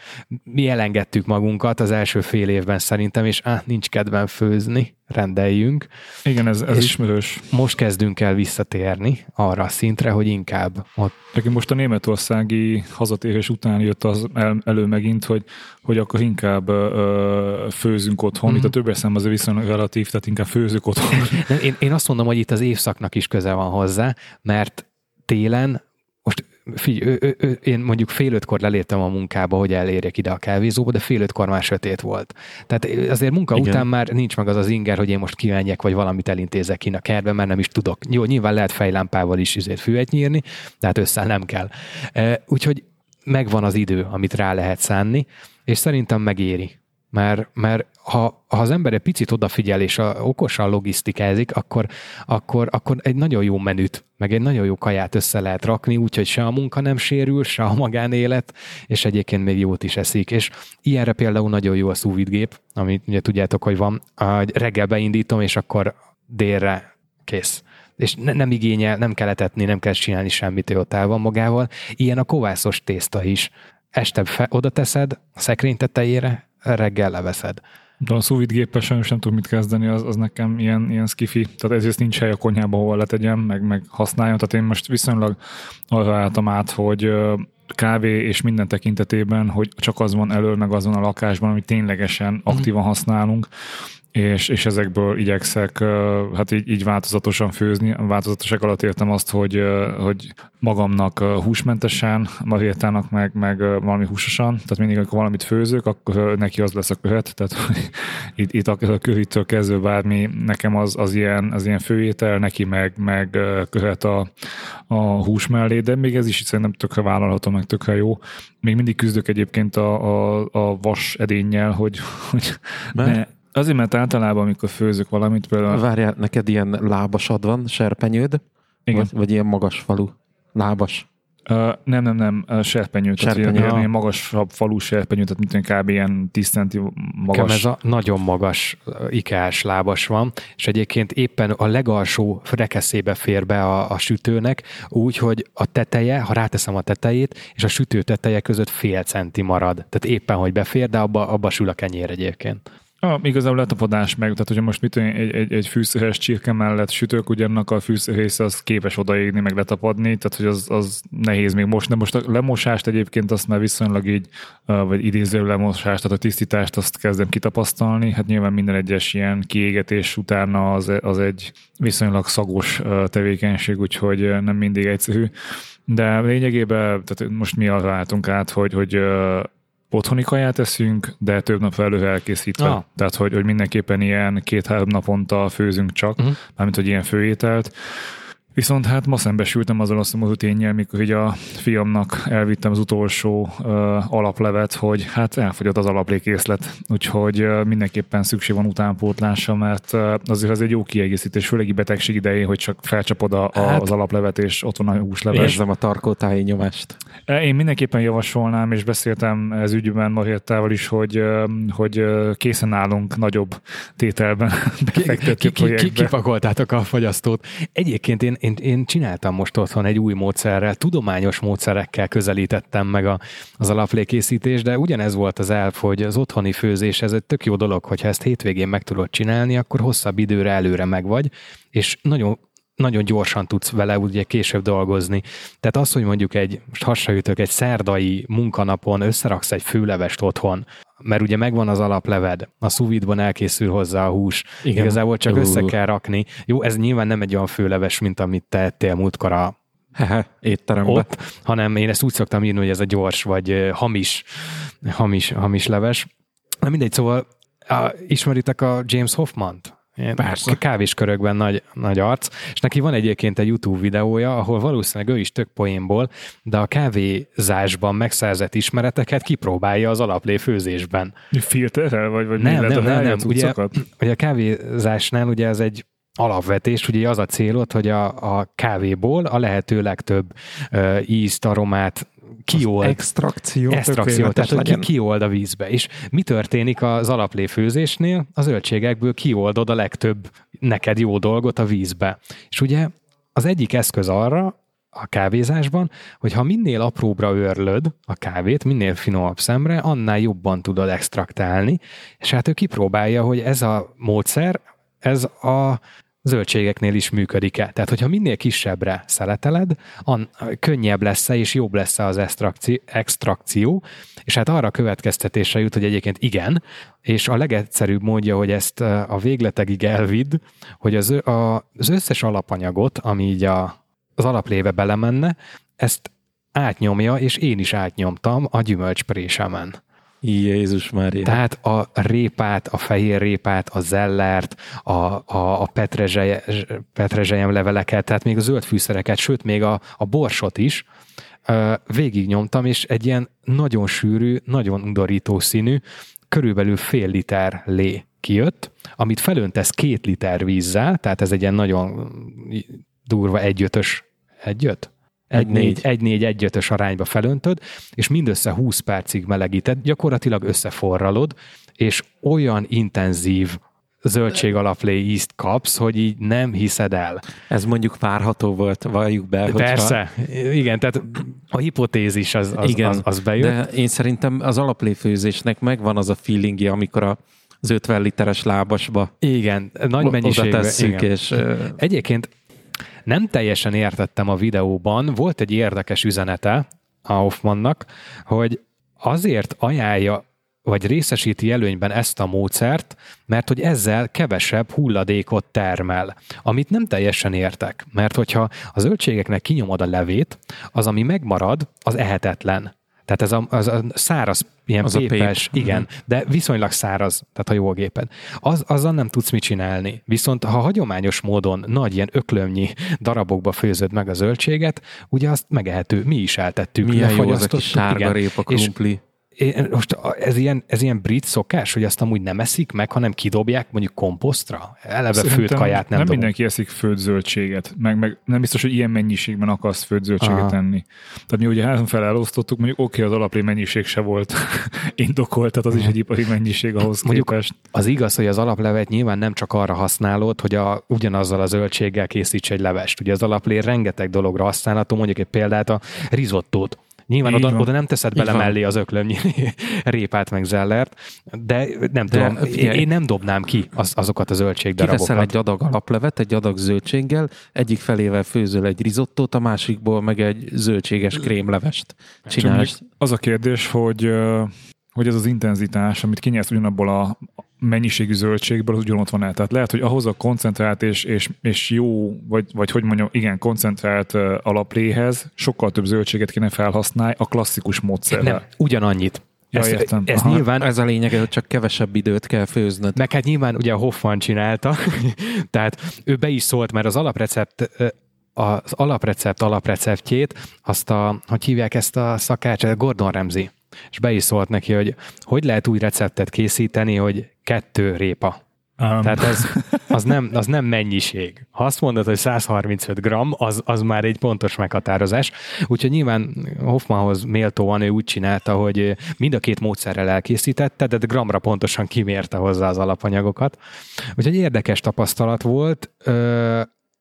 mi elengedtük magunkat az első fél évben szerintem, és ah, nincs kedvem főzni, rendeljünk. Igen, ez, ez ismerős. Most kezdünk el visszatérni arra a szintre, hogy inkább ott... Nekem most a németországi hazatérés után jött az el, elő megint, hogy, hogy akkor inkább ö, főzünk otthon. Mm-hmm. Itt a többes szám azért viszonylag relatív, tehát inkább főzünk otthon. én, én azt mondom, hogy itt az évszaknak is köze van hozzá, mert télen, most figyelj, ő, ő, ő, én mondjuk fél ötkor leléptem a munkába, hogy elérjek ide a kávézóba, de fél ötkor már sötét volt. Tehát azért munka Igen. után már nincs meg az az inger, hogy én most kimenjek, vagy valamit elintézek ki a kertbe, mert nem is tudok. Jó, nyilván lehet fejlámpával is izét fűet nyírni, de hát össze nem kell. Úgyhogy megvan az idő, amit rá lehet szánni, és szerintem megéri mert, mert ha, ha az ember egy picit odafigyel és a, okosan logisztikázik, akkor, akkor, akkor egy nagyon jó menüt, meg egy nagyon jó kaját össze lehet rakni, úgyhogy se a munka nem sérül, se a magánélet, és egyébként még jót is eszik. És ilyenre például nagyon jó a gép, amit ugye tudjátok, hogy van, reggel beindítom, és akkor délre kész és ne, nem igényel, nem kell etetni, nem kell csinálni semmit, ő ott el van magával. Ilyen a kovászos tészta is. Este fe, oda teszed a szekrény tetejére, reggel leveszed. De a sous géppel sajnos nem tudom mit kezdeni, az, az nekem ilyen, ilyen skifi. Tehát ezért nincs hely a konyhában, hol letegyem, meg, meg használjam. Tehát én most viszonylag arra álltam át, hogy kávé és minden tekintetében, hogy csak az van elől, meg az van a lakásban, amit ténylegesen mhm. aktívan használunk, és, és ezekből igyekszek hát így, így változatosan főzni. Változatosak alatt értem azt, hogy, hogy magamnak húsmentesen, Mariettának meg, meg valami húsosan, tehát mindig, amikor valamit főzök, akkor neki az lesz a köhet, tehát [LAUGHS] itt, itt a köhittől kezdve bármi, nekem az, az, ilyen, az ilyen főétel, neki meg, meg köhet a, a hús mellé, de még ez is szerintem tökre vállalható, meg tökre jó. Még mindig küzdök egyébként a, a, a vas edénnyel, hogy, hogy ne, Azért, mert általában, amikor főzök valamit, például... Várjál, neked ilyen lábasad van, serpenyőd? Igen. Vagy, vagy ilyen magas falu? Lábas? Uh, nem, nem, nem, uh, serpenyő. serpenyő. Tehát ilyen, ilyen magasabb falu serpenyő, tehát mint kb. ilyen 10 centi magas. Nekem ez a nagyon magas ikás lábas van, és egyébként éppen a legalsó rekeszébe fér be a, a sütőnek, úgy, hogy a teteje, ha ráteszem a tetejét, és a sütő teteje között fél centi marad. Tehát éppen, hogy befér, de abba, abba sül a kenyér egyébként. Ah, igazából letapadás meg, tehát hogyha most mit egy, egy, egy fűszeres csirke mellett sütök, ugyanak a fűszerész az képes odaégni, meg letapadni, tehát hogy az, az nehéz még most, de most a lemosást egyébként azt már viszonylag így, vagy idéző lemosást, tehát a tisztítást azt kezdem kitapasztalni, hát nyilván minden egyes ilyen kiégetés utána az, az egy viszonylag szagos tevékenység, úgyhogy nem mindig egyszerű. De lényegében, tehát most mi arra álltunk át, hogy, hogy otthoni kaját eszünk, de több nap előre elkészítve. Ah. Tehát, hogy, hogy mindenképpen ilyen két-három naponta főzünk csak, uh-huh. mármint, hogy ilyen főételt. Viszont hát ma szembesültem azzal a szomorú tényel, mikor így a fiamnak elvittem az utolsó uh, alaplevet, hogy hát elfogyott az alaplékészlet, úgyhogy uh, mindenképpen szükség van utánpótlásra, mert uh, azért az egy jó kiegészítés, főleg betegség idején, hogy csak felcsapod a, a, hát, az alaplevet, és ott van a húsleves. Érzem a tarkótáji nyomást. Én mindenképpen javasolnám, és beszéltem ez ügyben Mariettával is, hogy, hogy készen állunk nagyobb tételben [LAUGHS] befektető projektbe. Ki, ki, kipakoltátok a fogyasztót. Egyébként én, én, én csináltam most otthon egy új módszerrel, tudományos módszerekkel közelítettem meg a, az alaplékészítést, de ugyanez volt az elf, hogy az otthoni főzés, ez egy tök jó dolog, hogyha ezt hétvégén meg tudod csinálni, akkor hosszabb időre előre megvagy, és nagyon nagyon gyorsan tudsz vele ugye később dolgozni. Tehát az, hogy mondjuk egy, most hasraütök, egy szerdai munkanapon összeraksz egy főlevest otthon, mert ugye megvan az alapleved, a szuvidban elkészül hozzá a hús, Igen. igazából csak uh. össze kell rakni. Jó, ez nyilván nem egy olyan főleves, mint amit te ettél múltkor a Hehe, étteremben. Ott, hanem én ezt úgy szoktam írni, hogy ez a gyors, vagy hamis, hamis, hamis leves. Na mindegy, szóval a, ismeritek a James Hoffman-t? Persze. Kávéskörökben nagy, nagy arc, és neki van egyébként egy YouTube videója, ahol valószínűleg ő is tök poénból, de a kávézásban megszerzett ismereteket kipróbálja az alaplé főzésben. Filterrel, vagy, vagy nem, nem, nem, nem. Ugye, ugye a kávézásnál ugye ez egy alapvetés, ugye az a célod, hogy a, a kávéból a lehető legtöbb uh, ízt, aromát kiold. extrakció. Extrakció, tehát hogy ki, kiold a vízbe. És mi történik az alapléfőzésnél? Az zöldségekből kioldod a legtöbb neked jó dolgot a vízbe. És ugye az egyik eszköz arra, a kávézásban, hogy ha minél apróbra őrlöd a kávét, minél finomabb szemre, annál jobban tudod extraktálni, és hát ő kipróbálja, hogy ez a módszer, ez a zöldségeknél is működik-e. Tehát, hogyha minél kisebbre szeleteled, an, könnyebb lesz és jobb lesz az extrakció, extrakció, és hát arra következtetésre jut, hogy egyébként igen, és a legegyszerűbb módja, hogy ezt a végletegig elvidd, hogy az, a, az összes alapanyagot, ami így a, az alapléve belemenne, ezt átnyomja, és én is átnyomtam a gyümölcsprésemen. Jézus már Tehát a répát, a fehér répát, a zellert, a, a, a petrezsely, petrezselyem leveleket, tehát még a zöld fűszereket, sőt még a, a borsot is végignyomtam, és egy ilyen nagyon sűrű, nagyon undorító színű, körülbelül fél liter lé kijött, amit felöntesz két liter vízzel, tehát ez egy ilyen nagyon durva egyötös, egyöt? Egy négy, egy négy, egy ötös arányba felöntöd, és mindössze 20 percig melegíted, gyakorlatilag összeforralod, és olyan intenzív zöldség alaplé ízt kapsz, hogy így nem hiszed el. Ez mondjuk várható volt, valljuk be. Hogyha... Persze, igen, tehát a hipotézis az, az, igen, az, az bejött. De én szerintem az alapléfőzésnek megvan az a feelingje, amikor a az 50 literes lábasba igen, nagy mennyiségben. tesszük, igen. és... Egyébként nem teljesen értettem a videóban, volt egy érdekes üzenete a Hoffmannak, hogy azért ajánlja vagy részesíti előnyben ezt a módszert, mert hogy ezzel kevesebb hulladékot termel, amit nem teljesen értek, mert hogyha a zöldségeknek kinyomod a levét, az, ami megmarad, az ehetetlen. Tehát ez a, az a száraz, ilyen az pépes, a pép. igen, uh-huh. de viszonylag száraz, tehát a jó géped. Az, azzal nem tudsz mit csinálni. Viszont ha hagyományos módon nagy ilyen öklömnyi darabokba főzöd meg a zöldséget, ugye azt megehető, mi is eltettük. Milyen jó az a kis sárga répa krumpli én, most ez ilyen, ez ilyen brit szokás, hogy azt amúgy nem eszik meg, hanem kidobják mondjuk komposztra? Eleve Szerintem főtt kaját nem Nem mindenki eszik főtt zöldséget, meg, meg nem biztos, hogy ilyen mennyiségben akarsz főtt zöldséget Aha. tenni. Tehát mi ugye három fel elosztottuk, mondjuk oké, okay, az alaplé mennyiség se volt [LAUGHS] indokolt, tehát az is egy ipari mennyiség ahhoz mondjuk képest. Az igaz, hogy az alaplevet nyilván nem csak arra használod, hogy a, ugyanazzal a zöldséggel készíts egy levest. Ugye az alaplé rengeteg dologra használható, mondjuk egy példát a rizottót Nyilván oda, oda nem teszed bele mellé az öklömnyi [LAUGHS] répát meg zellert, de nem de tudom, figyelj, én nem dobnám ki az, azokat a zöldségdarabokat. Kiveszel egy adag alaplevet, egy adag zöldséggel, egyik felével főzöl egy rizottót, a másikból meg egy zöldséges krémlevest csinálsz. Az a kérdés, hogy hogy ez az intenzitás, amit kinyersz ugyanabból a mennyiségű zöldségből, az ugyanott van el. Tehát lehet, hogy ahhoz a koncentrált és, és, és jó, vagy, vagy hogy mondjam, igen, koncentrált alapléhez sokkal több zöldséget kéne felhasználni a klasszikus módszerrel. Nem, ugyanannyit. Ja, ez, értem. ez nyilván... Ez a lényeg, hogy csak kevesebb időt kell főznöd. Meg hát nyilván ugye a Hoffman csinálta, [LAUGHS] tehát ő be is szólt, mert az alaprecept az alaprecept alapreceptjét, azt a, hogy hívják ezt a szakácsot, Gordon Ramsay, és be is szólt neki, hogy hogy lehet új receptet készíteni, hogy kettő répa. Um. Tehát az, az, nem, az nem mennyiség. Ha azt mondod, hogy 135 gram, az, az már egy pontos meghatározás. Úgyhogy nyilván Hoffmanhoz méltóan ő úgy csinálta, hogy mind a két módszerrel elkészítette, de gramra pontosan kimérte hozzá az alapanyagokat. Úgyhogy érdekes tapasztalat volt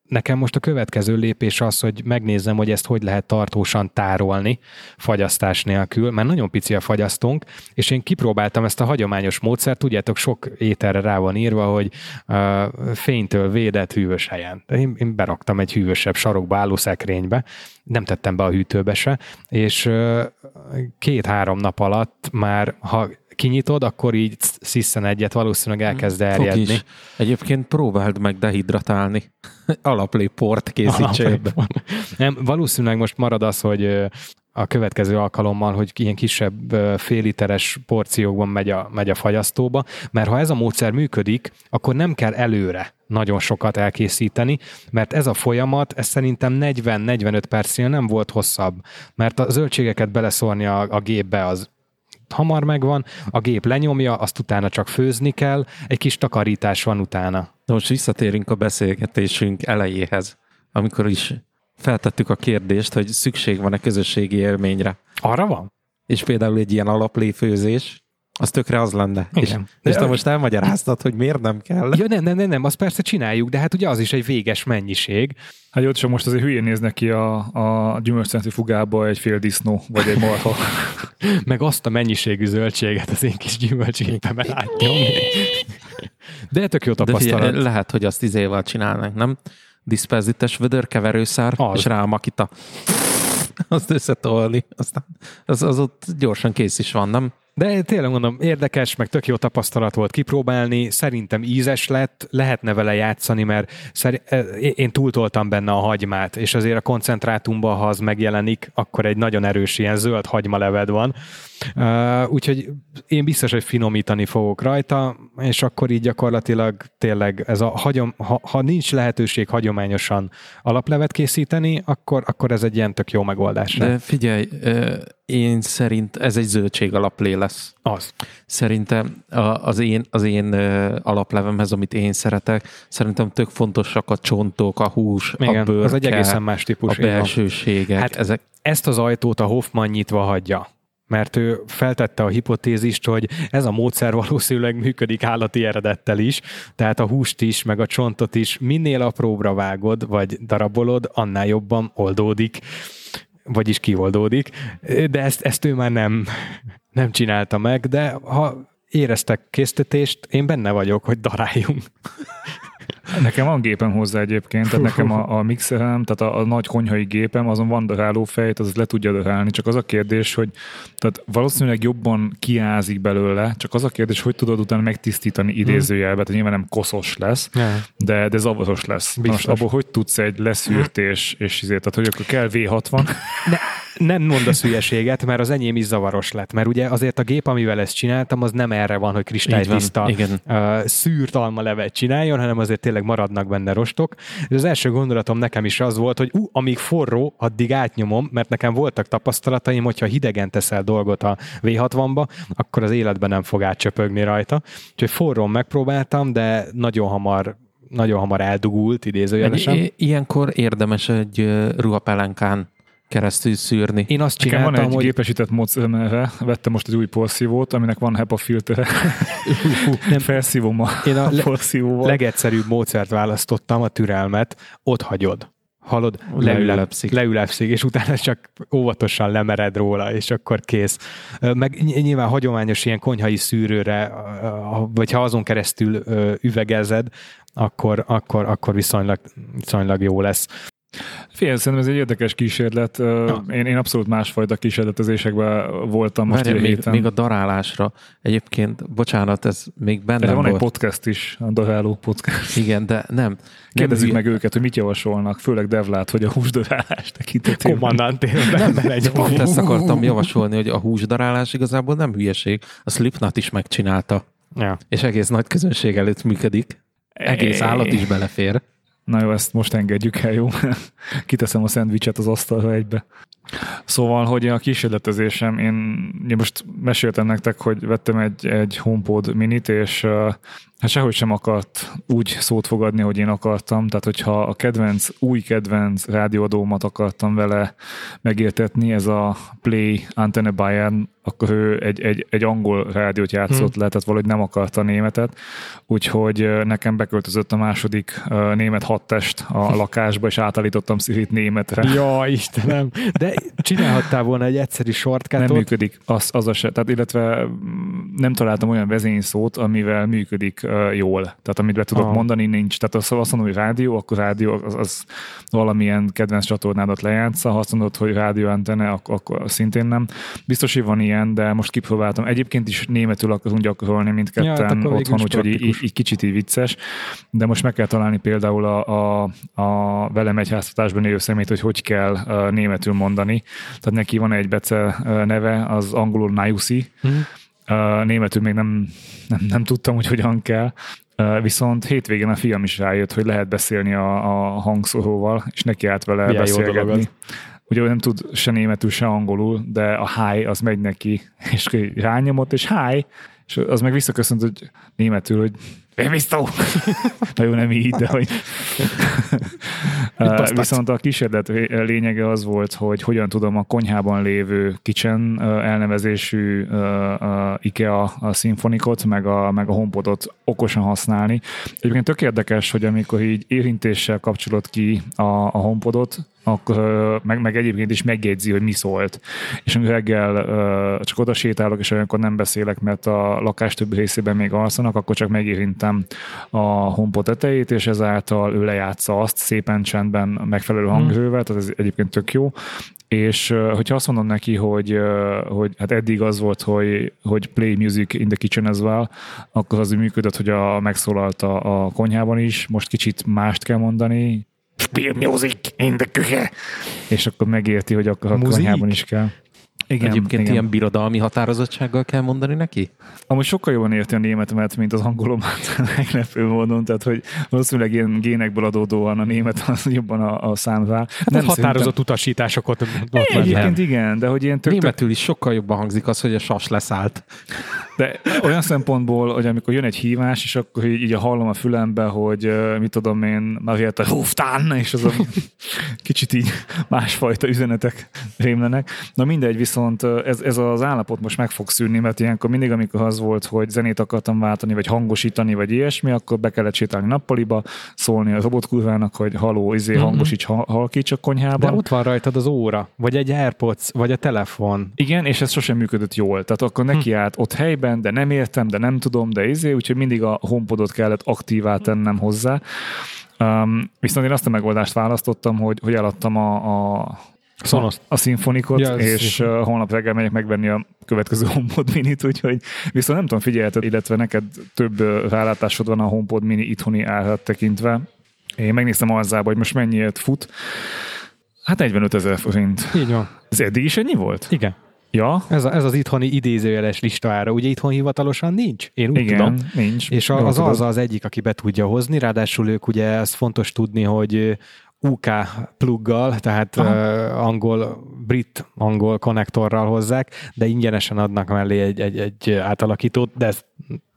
nekem most a következő lépés az, hogy megnézzem, hogy ezt hogy lehet tartósan tárolni fagyasztás nélkül, mert nagyon pici a fagyasztónk, és én kipróbáltam ezt a hagyományos módszert, tudjátok, sok ételre rá van írva, hogy uh, fénytől védett hűvös helyen. Én, én beraktam egy hűvösebb sarokba álló szekrénybe, nem tettem be a hűtőbe se, és uh, két-három nap alatt már, ha kinyitod, akkor így sziszen egyet, valószínűleg elkezd eljedni. Egyébként próbáld meg dehidratálni. [LAUGHS] Alapléport készítsél Nem, valószínűleg most marad az, hogy a következő alkalommal, hogy ilyen kisebb féliteres porciókban megy a, megy a fagyasztóba, mert ha ez a módszer működik, akkor nem kell előre nagyon sokat elkészíteni, mert ez a folyamat, ez szerintem 40-45 percnél nem volt hosszabb, mert a zöldségeket beleszórni a, a gépbe az hamar megvan, a gép lenyomja, azt utána csak főzni kell, egy kis takarítás van utána. De most visszatérünk a beszélgetésünk elejéhez, amikor is feltettük a kérdést, hogy szükség van-e közösségi élményre. Arra van? És például egy ilyen alapléfőzés, az tökre az lenne. Igen. És, és te most elmagyaráztad, hogy miért nem kell. Ja, nem, nem, nem, nem, azt persze csináljuk, de hát ugye az is egy véges mennyiség. Hát jó, csak most azért hülyén néznek ki a, a fugába egy fél disznó, vagy egy marha. [LAUGHS] Meg azt a mennyiségű zöldséget az én kis gyümölcsgépemben átnyomni. De tök jó tapasztalat. De figyelj, lehet, hogy azt izével csinálnak, nem? Diszperzites vödörkeverőszár, az. és rá a makita. Azt összetolni. Aztán az, az ott gyorsan kész is van, nem? De tényleg mondom, érdekes, meg tök jó tapasztalat volt kipróbálni, szerintem ízes lett, lehetne vele játszani, mert szer- e, én túltoltam benne a hagymát, és azért a koncentrátumban, ha az megjelenik, akkor egy nagyon erős ilyen zöld hagymaleved van. Uh, úgyhogy én biztos, hogy finomítani fogok rajta, és akkor így gyakorlatilag tényleg ez a hagyom, ha, ha nincs lehetőség hagyományosan alaplevet készíteni, akkor, akkor ez egy ilyen tök jó megoldás. De figyelj, én szerint ez egy zöldség alaplé lesz. Az. Szerintem az én, az én alaplevemhez, amit én szeretek, szerintem tök fontosak a csontok, a hús, Igen, a bőrke, az egy egészen más típus. A belsőségek. Hát ezek... Ezt az ajtót a Hoffman nyitva hagyja mert ő feltette a hipotézist, hogy ez a módszer valószínűleg működik állati eredettel is, tehát a húst is, meg a csontot is minél apróbra vágod, vagy darabolod, annál jobban oldódik vagyis kioldódik, de ezt, ezt ő már nem, nem csinálta meg, de ha éreztek késztetést, én benne vagyok, hogy daráljunk. Nekem van gépem hozzá egyébként, tehát nekem a, a mixerem, tehát a, a nagy konyhai gépem, azon van daráló fejt, az le tudja darálni, csak az a kérdés, hogy tehát valószínűleg jobban kiázik belőle, csak az a kérdés, hogy tudod utána megtisztítani hmm. idézőjelbe, tehát nyilván nem koszos lesz, de, de zavaros lesz. Most abból hogy tudsz egy leszűrt és, és izé, tehát hogy akkor kell V60? Ne, nem mondasz hülyeséget, mert az enyém is zavaros lett, mert ugye azért a gép, amivel ezt csináltam, az nem erre van, hogy kristálytiszta uh, szűrt almalevet csináljon, hanem azért tényleg maradnak benne rostok. És az első gondolatom nekem is az volt, hogy ú, amíg forró, addig átnyomom, mert nekem voltak tapasztalataim, hogyha hidegen teszel dolgot a V60-ba, akkor az életben nem fog átcsöpögni rajta. Úgyhogy forrón megpróbáltam, de nagyon hamar nagyon hamar eldugult, idézőjelesen. Ilyenkor érdemes egy ruhapelenkán keresztül szűrni. Én azt csináltam, Nekem van egy hogy... gépesített módszerre, vettem most egy új porszívót, aminek van HEPA filtere. [LAUGHS] nem felszívom a, Én a, a porszívóval. legegyszerűbb módszert választottam, a türelmet, ott hagyod. Hallod? Leülepszik. Leülepszik, és utána csak óvatosan lemered róla, és akkor kész. Meg nyilván hagyományos ilyen konyhai szűrőre, vagy ha azon keresztül üvegezed, akkor, akkor, akkor viszonylag, viszonylag jó lesz. Fél, szerintem ez egy érdekes kísérlet. Ja. Én, én abszolút másfajta kísérletezésekben voltam most Várjál, még, még a darálásra. Egyébként, bocsánat, ez még benne van volt. egy podcast is, a daráló podcast. Igen, de nem. Kérdezzük nem, meg őket, hogy mit javasolnak, főleg Devlát, hogy a húsdarálás tekintetében. Kommandant nem, egy pont ezt akartam javasolni, hogy a húsdarálás igazából nem hülyeség. A Slipknot is megcsinálta. Ja. És egész nagy közönség előtt működik. Egész állat is belefér. Na jó, ezt most engedjük el, jó? [LAUGHS] Kiteszem a szendvicset az asztalra egybe. Szóval, hogy a kísérletezésem, én, én most meséltem nektek, hogy vettem egy, egy HomePod minit, és hát sehogy sem akart úgy szót fogadni, hogy én akartam. Tehát, hogyha a kedvenc, új kedvenc rádióadómat akartam vele megértetni, ez a Play Antenne Bayern, akkor ő egy, egy, egy angol rádiót játszott hmm. le, tehát valahogy nem akarta a németet. Úgyhogy nekem beköltözött a második német hattest a lakásba, és átállítottam Siri németre. Ja, Istenem! De csinálhattál volna egy egyszerű shortcutot. Nem működik, az, az a se. Tehát illetve mm, nem találtam olyan vezényszót, amivel működik uh, jól. Tehát amit be tudok ah. mondani, nincs. Tehát azt, azt mondom, hogy rádió, akkor rádió az, az valamilyen kedvenc csatornádat lejátsza. Ha azt mondod, hogy rádió antenne, akkor, szintén nem. Biztos, hogy van ilyen, de most kipróbáltam. Egyébként is németül akarunk gyakorolni mindketten ja, hát otthon, úgyhogy így, így, kicsit így vicces. De most meg kell találni például a, a, a velem egy háztatásban élő szemét, hogy hogy kell németül mondani tehát neki van egy bece neve, az angolul Nayusi, mm. Németül még nem, nem, nem tudtam, hogy hogyan kell, Viszont hétvégén a fiam is rájött, hogy lehet beszélni a, a hangszóróval, és neki állt vele Milyen beszélgetni. Ugye nem tud se németül, se angolul, de a hi az megy neki, és rányomott, és hi, és az meg visszaköszönt, hogy németül, hogy Émisztó! Na jó, nem így, de hogy... [LAUGHS] Viszont a kísérlet lényege az volt, hogy hogyan tudom a konyhában lévő kitchen elnevezésű IKEA a szimfonikot, meg a, meg a HomePodot okosan használni. Egyébként tök érdekes, hogy amikor így érintéssel kapcsolod ki a, a HomePodot, akkor meg, meg egyébként is megjegyzi, hogy mi szólt. És amikor reggel csak oda sétálok, és olyankor nem beszélek, mert a lakás többi részében még alszanak, akkor csak megérintem a HomePod tetejét, és ezáltal ő lejátsza azt szépen csendben megfelelő hmm. hanghővel, tehát ez egyébként tök jó. És hogyha azt mondom neki, hogy, hogy hát eddig az volt, hogy, hogy play music in the kitchen as well, akkor az működött, hogy a, megszólalt a, a konyhában is, most kicsit mást kell mondani, Spiel Music in the küche. És akkor megérti, hogy akkor a konyhában is kell. Igen, Egyébként igen. ilyen birodalmi határozottsággal kell mondani neki? Amúgy sokkal jobban érti a németemet, mint az angolomat [LAUGHS] meglepő módon, tehát hogy valószínűleg ilyen génekből adódóan a német az jobban a, a számvá. Hát nem határozott szerintem... utasításokat. Egyébként igen, de hogy ilyen tök... Németül is sokkal jobban hangzik az, hogy a sas leszállt. De olyan szempontból, hogy amikor jön egy hívás, és akkor így, így hallom a fülembe, hogy mit tudom én, a Huftán, és az a [LAUGHS] kicsit így másfajta üzenetek rémlenek. Na mindegy, viszont ez, ez az állapot most meg fog szűnni, mert ilyenkor mindig, amikor az volt, hogy zenét akartam váltani, vagy hangosítani, vagy ilyesmi, akkor be kellett sétálni nappaliba, szólni a robotkurvának, hogy haló, izé, mhm. hangosíts, halkíts a konyhában. De ott van rajtad az óra, vagy egy AirPods, vagy a telefon. Igen, és ez sosem működött jól. Tehát akkor neki hm. állt ott helyben, de nem értem, de nem tudom, de izé, úgyhogy mindig a HomePodot kellett aktívá tennem hozzá. Um, viszont én azt a megoldást választottam, hogy, hogy eladtam a, a Sonos. a szimfonikot, ja, és uh, holnap reggel megyek megvenni a következő HomePod Minit, úgyhogy viszont nem tudom, figyelted, illetve neked több rálátásod van a HomePod Mini itthoni árat tekintve. Én megnéztem azzal, hogy most mennyiért fut. Hát 45 ezer forint. Így van. Ez eddig is ennyi volt? Igen. Ja. Ez, a, ez az itthoni idézőjeles listára, ugye itthon hivatalosan nincs? Én úgy Igen, tudom. nincs. És a, az az az egyik, aki be tudja hozni, ráadásul ők ugye, ez fontos tudni, hogy UK pluggal, tehát uh, angol, brit angol konnektorral hozzák, de ingyenesen adnak mellé egy, egy, egy átalakítót, de ez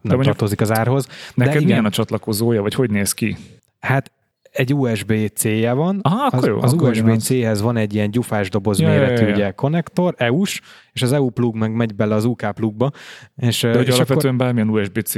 nem de tartozik az árhoz. Neked de igen, milyen a csatlakozója, vagy hogy néz ki? Hát egy USB-C-je van. Aha, akkor az, jó, az USB-C-hez van egy ilyen gyufás doboz ja, méretű ja, ja, ja. konnektor, EU-s, és az EU plug meg megy bele az UK plugba. És, De hogy és alapvetően akkor... bármilyen USB-C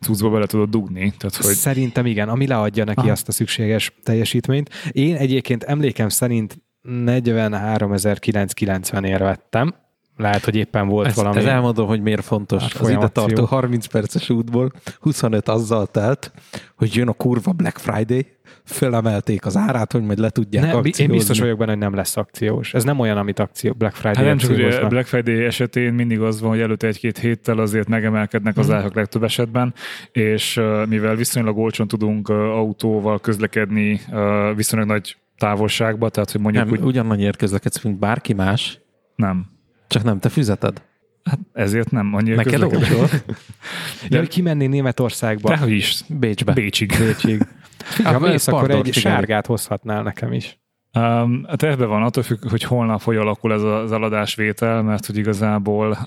cuccba bele tudod dugni. Tehát, hogy... Szerintem igen, ami leadja neki Aha. azt a szükséges teljesítményt. Én egyébként emlékem szerint 43.990 ér vettem, lehet, hogy éppen volt ez, valami. Ez elmondom, hogy miért fontos. Az ide tartó 30 perces útból 25 azzal telt, hogy jön a kurva Black Friday, fölemelték az árát, hogy majd le tudják ne, akciózni. Én biztos vagyok benne, hogy nem lesz akciós. Ez nem olyan, amit akció Black Friday hát nem csak ugye Black Friday esetén mindig az van, hogy előtte egy-két héttel azért megemelkednek az hmm. árak legtöbb esetben, és mivel viszonylag olcsón tudunk autóval közlekedni viszonylag nagy távolságba, tehát hogy mondjuk nem, úgy... ugyanannyiért közlekedsz, mint bárki más. Nem. Csak nem te fizeted. Hát ezért nem annyira Neked olcsó. De hogy kimenni Németországba. Dehogy is. Bécsbe. Bécsig. Bécsig. Figyelj, ha Hát, mész, akkor egy figyelj. sárgát hozhatnál nekem is. Um, a tervben van, attól függ, hogy holnap hogy alakul ez az eladásvétel, mert hogy igazából uh,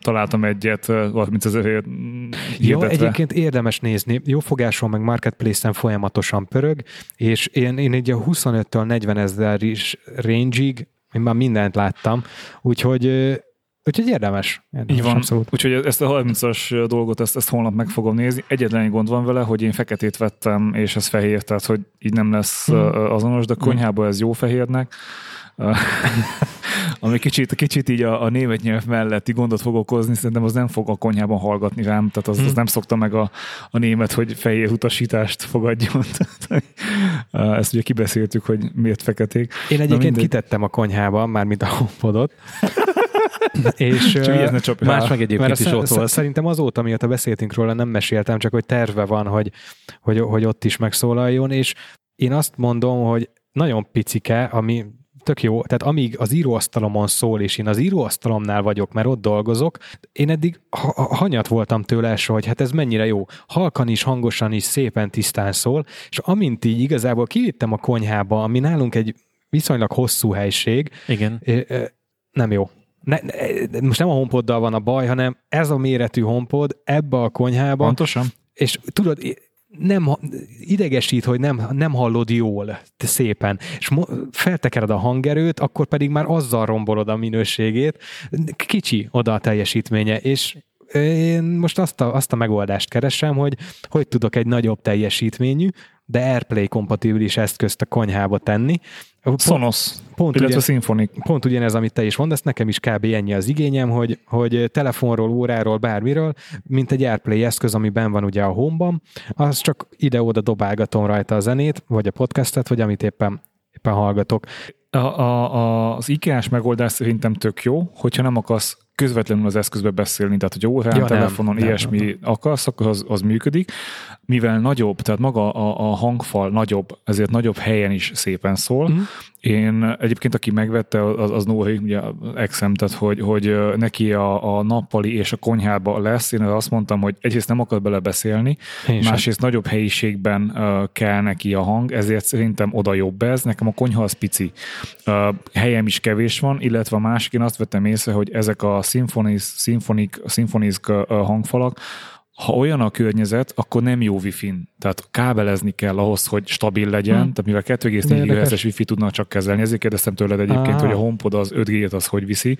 találtam egyet, uh, 30 ezerért mm, Jó, hirdetve. egyébként érdemes nézni. Jó fogáson meg Marketplace-en folyamatosan pörög, és én, én egy a 25-től 40 ezer is range-ig én már mindent láttam, úgyhogy, úgyhogy érdemes. érdemes Így van, Abszolút. úgyhogy ezt a 30-as dolgot, ezt, ezt holnap meg fogom nézni. Egyetlen egy gond van vele, hogy én feketét vettem, és ez fehér, tehát hogy így nem lesz Hmm. hmm. azonos, de konyhában ez jó fehérnek. [LAUGHS] Ami kicsit, kicsit így a, a német nyelv melletti gondot fog okozni, szerintem az nem fog a konyhában hallgatni rám, tehát az, Hmm. az nem szokta meg a, a német, hogy fehér utasítást fogadjon. [LAUGHS] Ezt ugye kibeszéltük, hogy miért feketék. Én egyébként mindegy. kitettem a konyhába, mármint a homepodot. [LAUGHS] és, Csak Más meg egyébként mert is ott volt. Szerintem azóta, mióta beszéltünk róla, nem meséltem, csak hogy terve van, hogy, hogy, hogy ott is megszólaljon, és én azt mondom, hogy nagyon picike, ami tök jó, tehát amíg az íróasztalomon szól, és én az íróasztalomnál vagyok, mert ott dolgozok, én eddig ha- ha- hanyat voltam tőle első, hogy hát ez mennyire jó. Halkan is, hangosan is, szépen tisztán szól, és amint így igazából kivittem a konyhába, ami nálunk egy viszonylag hosszú helység, Igen. Nem jó. Ne, ne, most nem a homepoddal van a baj, hanem ez a méretű homepod ebbe a konyhába, Pontosan. és tudod, nem, idegesít, hogy nem, nem hallod jól, te szépen, és mo- feltekered a hangerőt, akkor pedig már azzal rombolod a minőségét. Kicsi oda a teljesítménye, és én most azt a, azt a megoldást keresem, hogy hogy tudok egy nagyobb teljesítményű, de AirPlay kompatibilis eszközt a konyhába tenni. Pont- Sonos, pont illetve ugye- Symphonic. pont ugyanez, amit te is mondasz, nekem is kb. ennyi az igényem, hogy, hogy telefonról, óráról, bármiről, mint egy AirPlay eszköz, ami ben van ugye a home-ban, az csak ide-oda dobálgatom rajta a zenét, vagy a podcastet, vagy amit éppen, éppen hallgatok. A, a, a, az IKEA-s megoldás szerintem tök jó, hogyha nem akarsz közvetlenül az eszközbe beszélni, tehát hogy órán, Ja, telefonon, nem, ilyesmi nem, nem. akarsz, akkor az, az működik. Mivel nagyobb, tehát maga a, a hangfal nagyobb, ezért nagyobb helyen is szépen szól. Mm. Én egyébként, aki megvette, az, az Nóri, ugye exem, tehát hogy, hogy neki a, a nappali és a konyhába lesz. Én azt mondtam, hogy egyrészt nem akar bele beszélni, Én sem. másrészt nagyobb helyiségben uh, kell neki a hang, ezért szerintem oda jobb ez. Nekem a konyha az pici. Uh, helyem is kevés van, illetve a másik, én azt vettem észre, hogy ezek a uh, hangfalak, ha olyan a környezet, akkor nem jó wifi-n. Tehát kábelezni kell ahhoz, hogy stabil legyen, Hmm. tehát mivel 2,4 De érdekes. GHz-es wifi tudnak csak kezelni, ezért kérdeztem tőled egyébként, Ah. hogy a HomePod az 5 g az hogy viszi.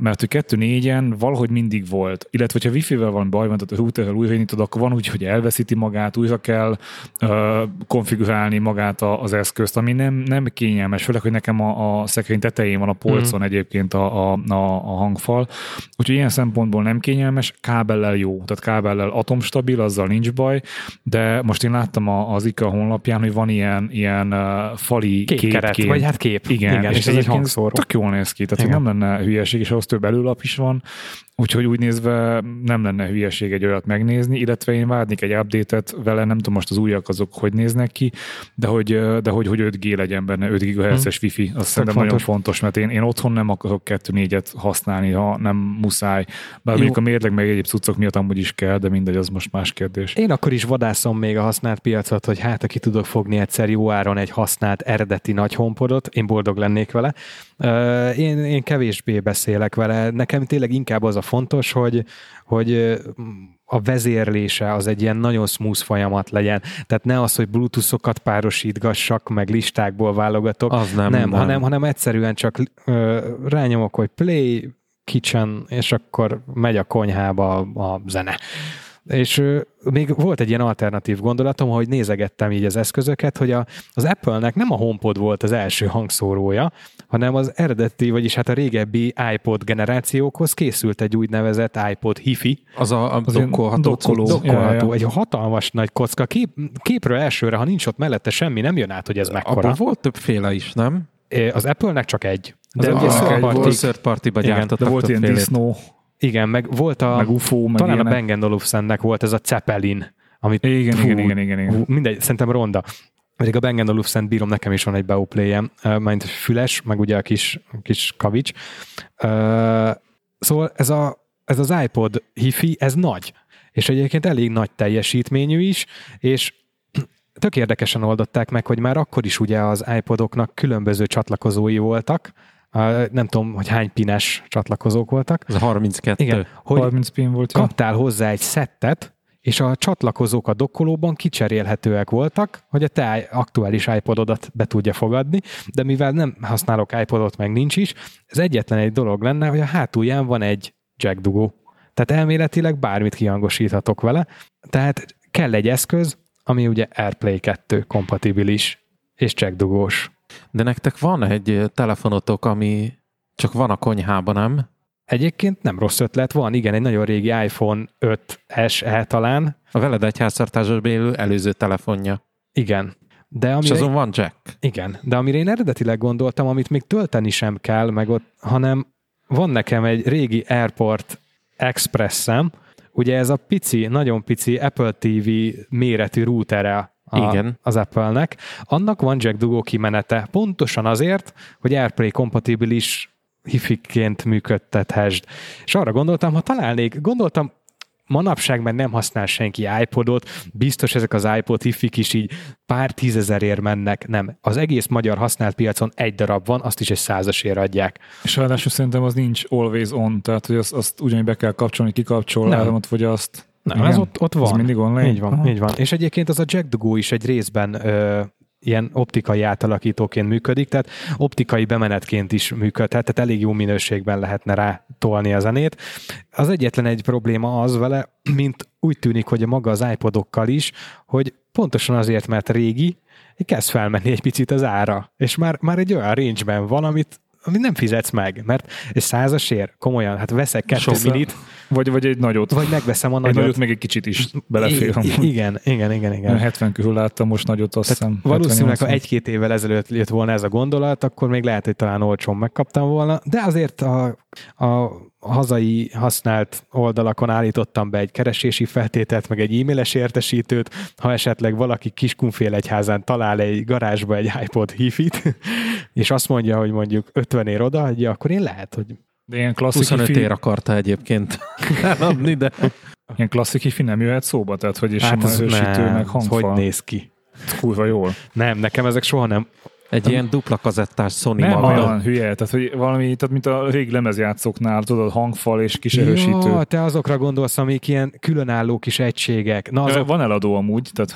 Mert hogy 2.4-en valahogy mindig volt. Illetve, hogyha wifi-vel van baj, van, tehát a routerrel újraindítod, akkor van úgy, hogy elveszíti magát, újra kell uh, konfigurálni magát a, az eszközt, ami nem, nem kényelmes, főleg, hogy nekem a, a szekrény tetején van a polcon mm. egyébként a, a, a, a hangfal. Úgyhogy ilyen szempontból nem kényelmes, kábellel jó, tehát kábellel atomstabil, azzal nincs baj, de most én láttam a, az IKEA honlapján, hogy van ilyen, ilyen fali Képkeret, képként. vagy hát kép. Igen, Igen, és, és ez egy hangszóró. Tök jól néz ki, tehát Igen. nem lenne hülyeség, és ahhoz több előlap is van, úgyhogy úgy nézve nem lenne hülyeség egy olyat megnézni, illetve én várnék egy update-et vele, nem tudom most az újak azok hogy néznek ki, de hogy, de hogy, hogy 5G legyen benne, 5 GHz-es Wi-Fi, az szerintem nagyon fontos. fontos, mert én, én otthon nem akarok 2-4-et használni, ha nem muszáj. Bár mondjuk a mérleg meg egyéb cuccok miatt amúgy is kell, de mindegy, az most más kérdés. Én akkor is vadászom még a használt piacot, hogy hát aki tudok fogni egyszer jó áron egy használt eredeti nagy honpodot, én boldog lennék vele. Én, én kevésbé beszélek vele, nekem tényleg inkább az a fontos, hogy, hogy a vezérlése az egy ilyen nagyon smooth folyamat legyen. Tehát ne az, hogy bluetoothokat párosítgassak, meg listákból válogatok, Az nem, nem, nem. Hanem, hanem egyszerűen csak ö, rányomok, hogy play, kitchen, és akkor megy a konyhába a zene. És még volt egy ilyen alternatív gondolatom, hogy nézegettem így az eszközöket, hogy a, az Apple-nek nem a HomePod volt az első hangszórója, hanem az eredeti, vagyis hát a régebbi iPod generációkhoz készült egy úgynevezett iPod Hi-Fi, Az a, a Az dokkolható dokkoló. dokkolható, Ja, ja. egy hatalmas nagy kocka. Kép, képről elsőre, ha nincs ott mellette semmi, nem jön át, hogy ez mekkora. Abban volt többféle is, nem? Az Apple-nek csak egy. Az De a- ugye egy party- volt third party-ba gyártottak De volt ilyen disznó, Igen, meg volt a... meg UFO, meg talán ilyenek. a Bang Olufsennek volt ez a Zeppelin, amit Igen, Fú, igen, igen, igen, igen. Hú, mindegy, szerintem ronda. Pedig a Bang Olufsen bírom, nekem is van egy beoplay-em, majd füles, meg ugye a kis, kis kavics. Szóval ez, a, ez az iPod Hi-Fi, ez nagy. És egyébként elég nagy teljesítményű is, és tök érdekesen oldották meg, hogy már akkor is ugye az iPodoknak különböző csatlakozói voltak, nem tudom, hogy hány pines csatlakozók voltak. Ez a 32. Igen, hogy 30 pin volt. ja. kaptál hozzá egy szettet, és a csatlakozók a dokkolóban kicserélhetőek voltak, hogy a te aktuális iPododat be tudja fogadni, de mivel nem használok iPodot, meg nincs is, ez egyetlen egy dolog lenne, hogy a hátulján van egy jack dugó. Tehát elméletileg bármit kihangosíthatok vele, tehát kell egy eszköz, ami ugye AirPlay 2 kompatibilis és jack dugós. De nektek van egy telefonotok, ami csak van a konyhában, nem? Egyébként nem rossz ötlet, van igen, egy nagyon régi iPhone 5 SE talán, A veled egy háztartásban élő előző telefonja. igen. De És amire, azon van jack. igen, de amire én eredetileg gondoltam, amit még tölteni sem kell, meg ott, hanem van nekem egy régi Airport Expressem, ugye ez a pici, nagyon pici Apple TV méretű routere a, Igen. az Apple-nek. Annak van jack dugó kimenete, pontosan azért, hogy AirPlay kompatibilis hifiként működtethesd. És arra gondoltam, ha találnék, gondoltam, manapság már nem használ senki iPodot, biztos ezek az iPod hifik is így pár tízezerért mennek. Nem, az egész magyar használt piacon egy darab van, azt is egy százasért adják. És ráadásul szerintem az nincs always on, tehát hogy azt, azt ugyanígy be kell kapcsolni, kikapcsol, Nem. áramot fogyaszt. Nem, Igen. ez ott, ott van. Az mindig online? Így van, Aha. így van. És egyébként az a jack dugó is egy részben ö, ilyen optikai átalakítóként működik, tehát optikai bemenetként is működhet, tehát elég jó minőségben lehetne rá tolni a zenét. Az egyetlen egy probléma az vele, mint úgy tűnik, hogy a maga az iPodokkal is, hogy pontosan azért, mert régi, kezd felmenni egy picit az ára, és már, már egy olyan range-ben van, amit, amit nem fizetsz meg, mert egy százasért, komolyan, hát veszek kettő Sokszor. minit, Vagy, vagy egy nagyot. vagy megveszem a egy nagyot. nagyot meg egy kicsit is belefér. I- igen, igen, igen, igen. Olyan 70 körül láttam most nagyot, azt Tehát hiszem. valószínűleg, ha 70-80. egy-két évvel ezelőtt jött volna ez a gondolat, akkor még lehet, hogy talán olcsón megkaptam volna, de azért a, a hazai használt oldalakon állítottam be egy keresési feltételt, meg egy e-mailes értesítőt, ha esetleg valaki Kiskunfél egyházán talál egy garázsba egy iPod hifit, és azt mondja, hogy mondjuk 50 ér odaadja, akkor én lehet, hogy De ilyen klasszik 25 hifi, ér akarta egyébként [LAUGHS] eladni, de ilyen klasszik hifi nem jöhet szóba, tehát hogy is hát erősítő, nem, hangfal. hogy néz ki. Kurva jól. Nem, nekem ezek soha nem. Egy ilyen dupla kazettás Sony Nem maga. olyan hülye, tehát hogy valami, tehát mint a régi lemezjátszóknál, tudod, hangfal és kis erősítő. Ja, te azokra gondolsz, amik ilyen különálló kis egységek. Na, azok, Van eladó amúgy, tehát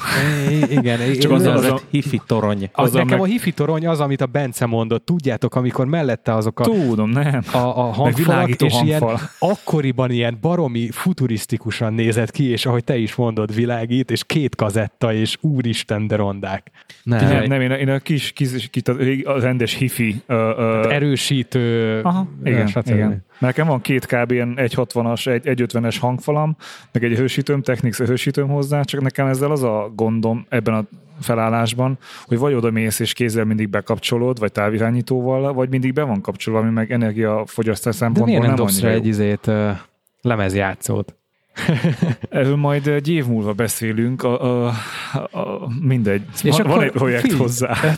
I- igen. Csak az- Az, az az a- hifi torony. az azzal nekem meg- a hifi torony az, amit a Bence mondott. Tudjátok, amikor mellette azok a, tudom, nem. a, a hangfalak, és hangfal. ilyen akkoriban ilyen baromi futurisztikusan nézett ki, és ahogy te is mondod, világít, és két kazetta, és úristen, de rondák. Nem. Nem, nem én, a, én a kis, kis, kis a, rendes hifi. Uh, uh, Erősítő. Aha, igen, stb. igen. Nekem van két kb. ilyen 1.60-as, egy 1.50-es hangfalam, meg egy erősítőm, Technics erősítőm hozzá, csak nekem ezzel az a gondom ebben a felállásban, hogy vagy oda mész és kézzel mindig bekapcsolod, vagy távirányítóval, vagy mindig be van kapcsolva, ami meg energiafogyasztás De szempontból miért nem nem dobsz annyira egy izét, lemezjátszót? [LAUGHS] Erről majd egy év múlva beszélünk, a, a, a, mindegy. És van, van egy projekt fi- hozzá. [LAUGHS]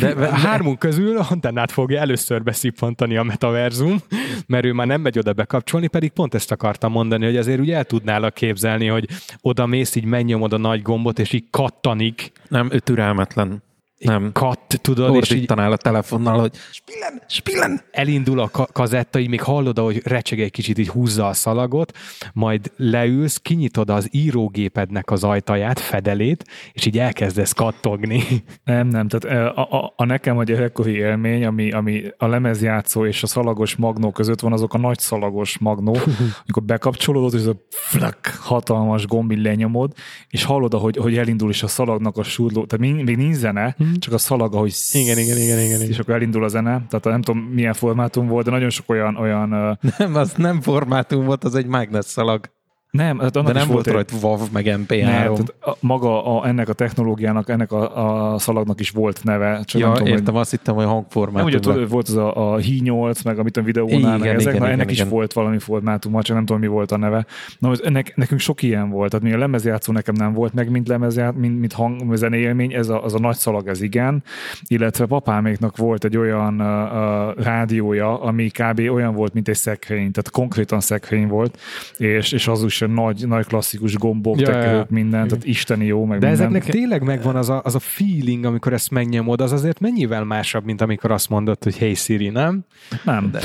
De, de hármunk közül Antennát fogja először beszippantani a metaverzum, mert ő már nem megy oda bekapcsolni, pedig pont ezt akartam mondani, hogy azért úgy el tudnálak képzelni, hogy oda mész, így megnyomod a nagy gombot, és így kattanik, Nem, ő türelmetlen. Nem. katt, tudod, és így a telefonnal, hogy spillen, spillen. elindul a ka- kazetta, így még hallod, ahogy recseg egy kicsit, így húzza a szalagot, majd leülsz, kinyitod az írógépednek az ajtaját, fedelét, és így elkezdesz kattogni. [LAUGHS] Nem, nem, tehát a, a, a nekem a gyerekkori élmény, ami, ami a lemezjátszó és a szalagos magnó között van, azok a nagy szalagos magnó, [LAUGHS] amikor bekapcsolódod, és ez a flak, hatalmas gomb így lenyomod, és hallod, hogy, hogy elindul is a szalagnak a surló, tehát még, nincs zene, csak a szalag, ahogy Igen, igen, igen, igen, igen. és akkor elindul a zene, tehát nem tudom milyen formátum volt, de nagyon sok olyan, olyan Nem, az nem formátum volt, az egy mágnes szalag. Nem, hát annak De nem volt egy- rajta WAV, meg MP3. nem, tehát a, maga a, ennek a technológiának, ennek a, a szalagnak is volt neve, csak ja, nem tudom, hogy értem, azt hittem, hogy Nem, hangformátum. ugye tudod, volt az a, a Hi 8, meg amit a videónál, Igen, meg ezek, igen, na, igen, ennek igen. is volt valami formátuma, csak nem tudom, mi volt a neve. Na, ennek, nekünk sok ilyen volt, tehát mi a lemezjátszó nekem nem volt meg, mint lemezját, mint, mint hang, zeneélmény, ez a, az a nagy szalag, ez igen, illetve papáméknak volt egy olyan uh, rádiója, ami kb. olyan volt, mint egy szekrény, tehát konkrétan szekrény volt, és, és az is teljesen nagy, nagy klasszikus gombok, Ja, ja, ja, tekerők, minden, tehát isteni jó, meg De minden. ezeknek tényleg megvan az a, az a feeling, amikor ezt megnyomod, az azért mennyivel másabb, mint amikor azt mondod, hogy hey Siri, nem? Nem, de,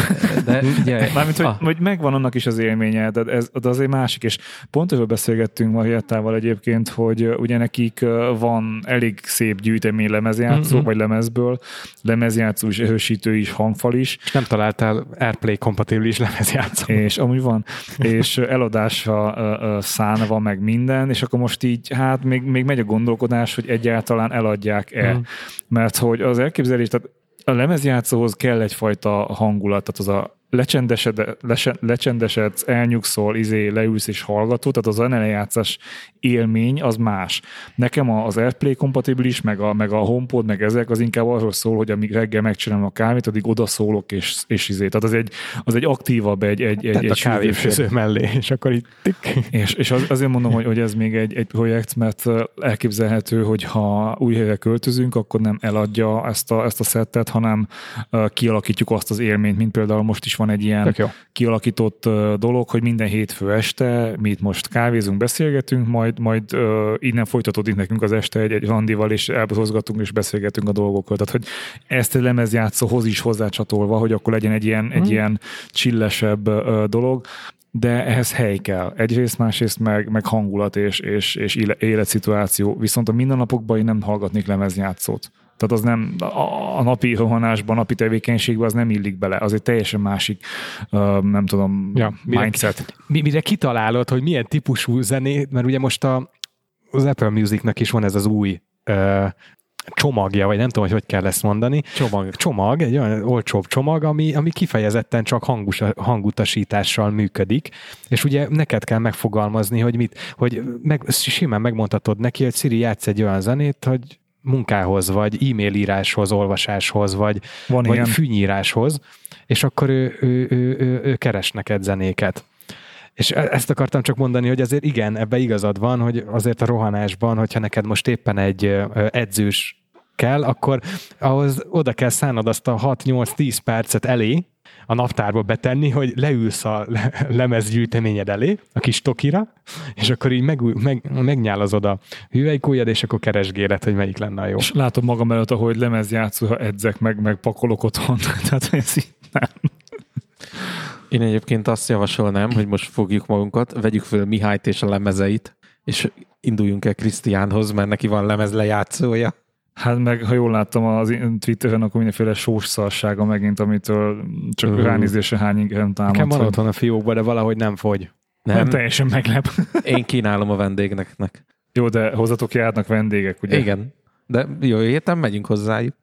De figyelj, [LAUGHS] Mármint, hogy, ah, hogy megvan annak is az élménye, de ez de az egy másik, és pont erről beszélgettünk Mariattával egyébként, hogy ugye nekik van elég szép gyűjtemény lemezjátszó, Mhm. vagy lemezből, lemezjátszó is, erősítő is, hangfal is, És nem találtál AirPlay kompatibilis lemezjátszó. és amúgy van, és ö, ö, ö, szánva meg minden, és akkor most így, hát még, még megy a gondolkodás, hogy egyáltalán eladják-e, Mhm. mert hogy az elképzelés, tehát a lemezjátszóhoz kell egyfajta hangulat, tehát az a lecsendesed, lese, lecsendesedsz, elnyugszol, izé, leülsz és hallgatod, tehát az zenelejátszás élmény az más. Nekem az AirPlay kompatibilis, meg a, meg a HomePod, meg ezek az inkább arról szól, hogy amíg reggel megcsinálom a kávét, addig odaszólok és, és izé. Tehát az egy, az egy aktívabb, egy, egy, egy, egy a kávéfőző mellé, és akkor itt és, és az, azért mondom, hogy, hogy ez még egy, egy projekt, mert elképzelhető, hogy ha új helyre költözünk, akkor nem eladja ezt a, ezt a szettet, hanem kialakítjuk azt az élményt, mint például most is van egy ilyen kialakított dolog, hogy minden hétfő este mi itt most kávézunk, beszélgetünk, majd, majd ö, innen folytatódik nekünk az este egy, egy randival, és elhozgatunk és beszélgetünk a dolgokról. Tehát, hogy ezt egy lemezjátszóhoz is hozzácsatolva, hogy akkor legyen egy ilyen, egy ilyen csillesebb dolog, de ehhez hely kell. Egyrészt, másrészt meg, meg hangulat és, és, és éle- életszituáció. Viszont a mindennapokban én nem hallgatnék lemezjátszót. Tehát az nem, a, a napi rohanásban, napi tevékenységben az nem illik bele. Az egy teljesen másik, ö, nem tudom, Ja, mire- mindset. Mi- Mire kitalálod, hogy milyen típusú zenét, mert ugye most a, az Apple Musicnak is van ez az új ö, csomagja, vagy nem tudom, hogy hogy kell ezt mondani. csomag. Csomag, egy olyan olcsóbb csomag, ami, ami kifejezetten csak hangus, hangutasítással működik, és ugye neked kell megfogalmazni, hogy mit, hogy meg, simán megmondhatod neki, hogy Siri játsz egy olyan zenét, hogy munkához, vagy e-mail íráshoz, olvasáshoz, vagy, Van vagy ilyen. fűnyíráshoz, és akkor ő, ő, ő, ő, ő keres neked zenéket. És e- ezt akartam csak mondani, hogy azért igen, ebbe igazad van, hogy azért a rohanásban, hogyha neked most éppen egy edzős kell, akkor ahhoz oda kell szánod azt a 6-8-10 percet elé, a naptárba betenni, hogy leülsz a le- lemezgyűjteményed elé, a kis tokira, és akkor így meg, meg, megnyálazod a hüvelykújjad, és akkor keresgéled, hogy melyik lenne a jó. És látom magam előtt, ahogy lemezjátszó, ha edzek, meg, meg pakolok otthon. [LAUGHS] Tehát ez így nem. Én egyébként azt javasolnám, hogy most fogjuk magunkat, vegyük föl Mihályt és a lemezeit, és induljunk el Krisztiánhoz, mert neki van lemez lejátszója. Hát meg, ha jól láttam az Twitteren, akkor mindenféle sós szarsága megint, amitől csak uh. ránézésre hány ingerem támad. Nekem van otthon a fiókban, de valahogy nem fogy. Nem Nem, teljesen meglep. [LAUGHS] én kínálom a vendégnek. Jó, de hozzatok járnak vendégek, ugye? Igen. De jövő héten megyünk hozzájuk.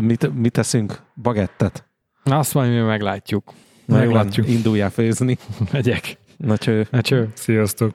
Mit, mit teszünk? Bagettet. Na, azt majd mi meglátjuk. Jó Meglátjuk. Induljál főzni. Megyek. Na cső. Na cső. Sziasztok!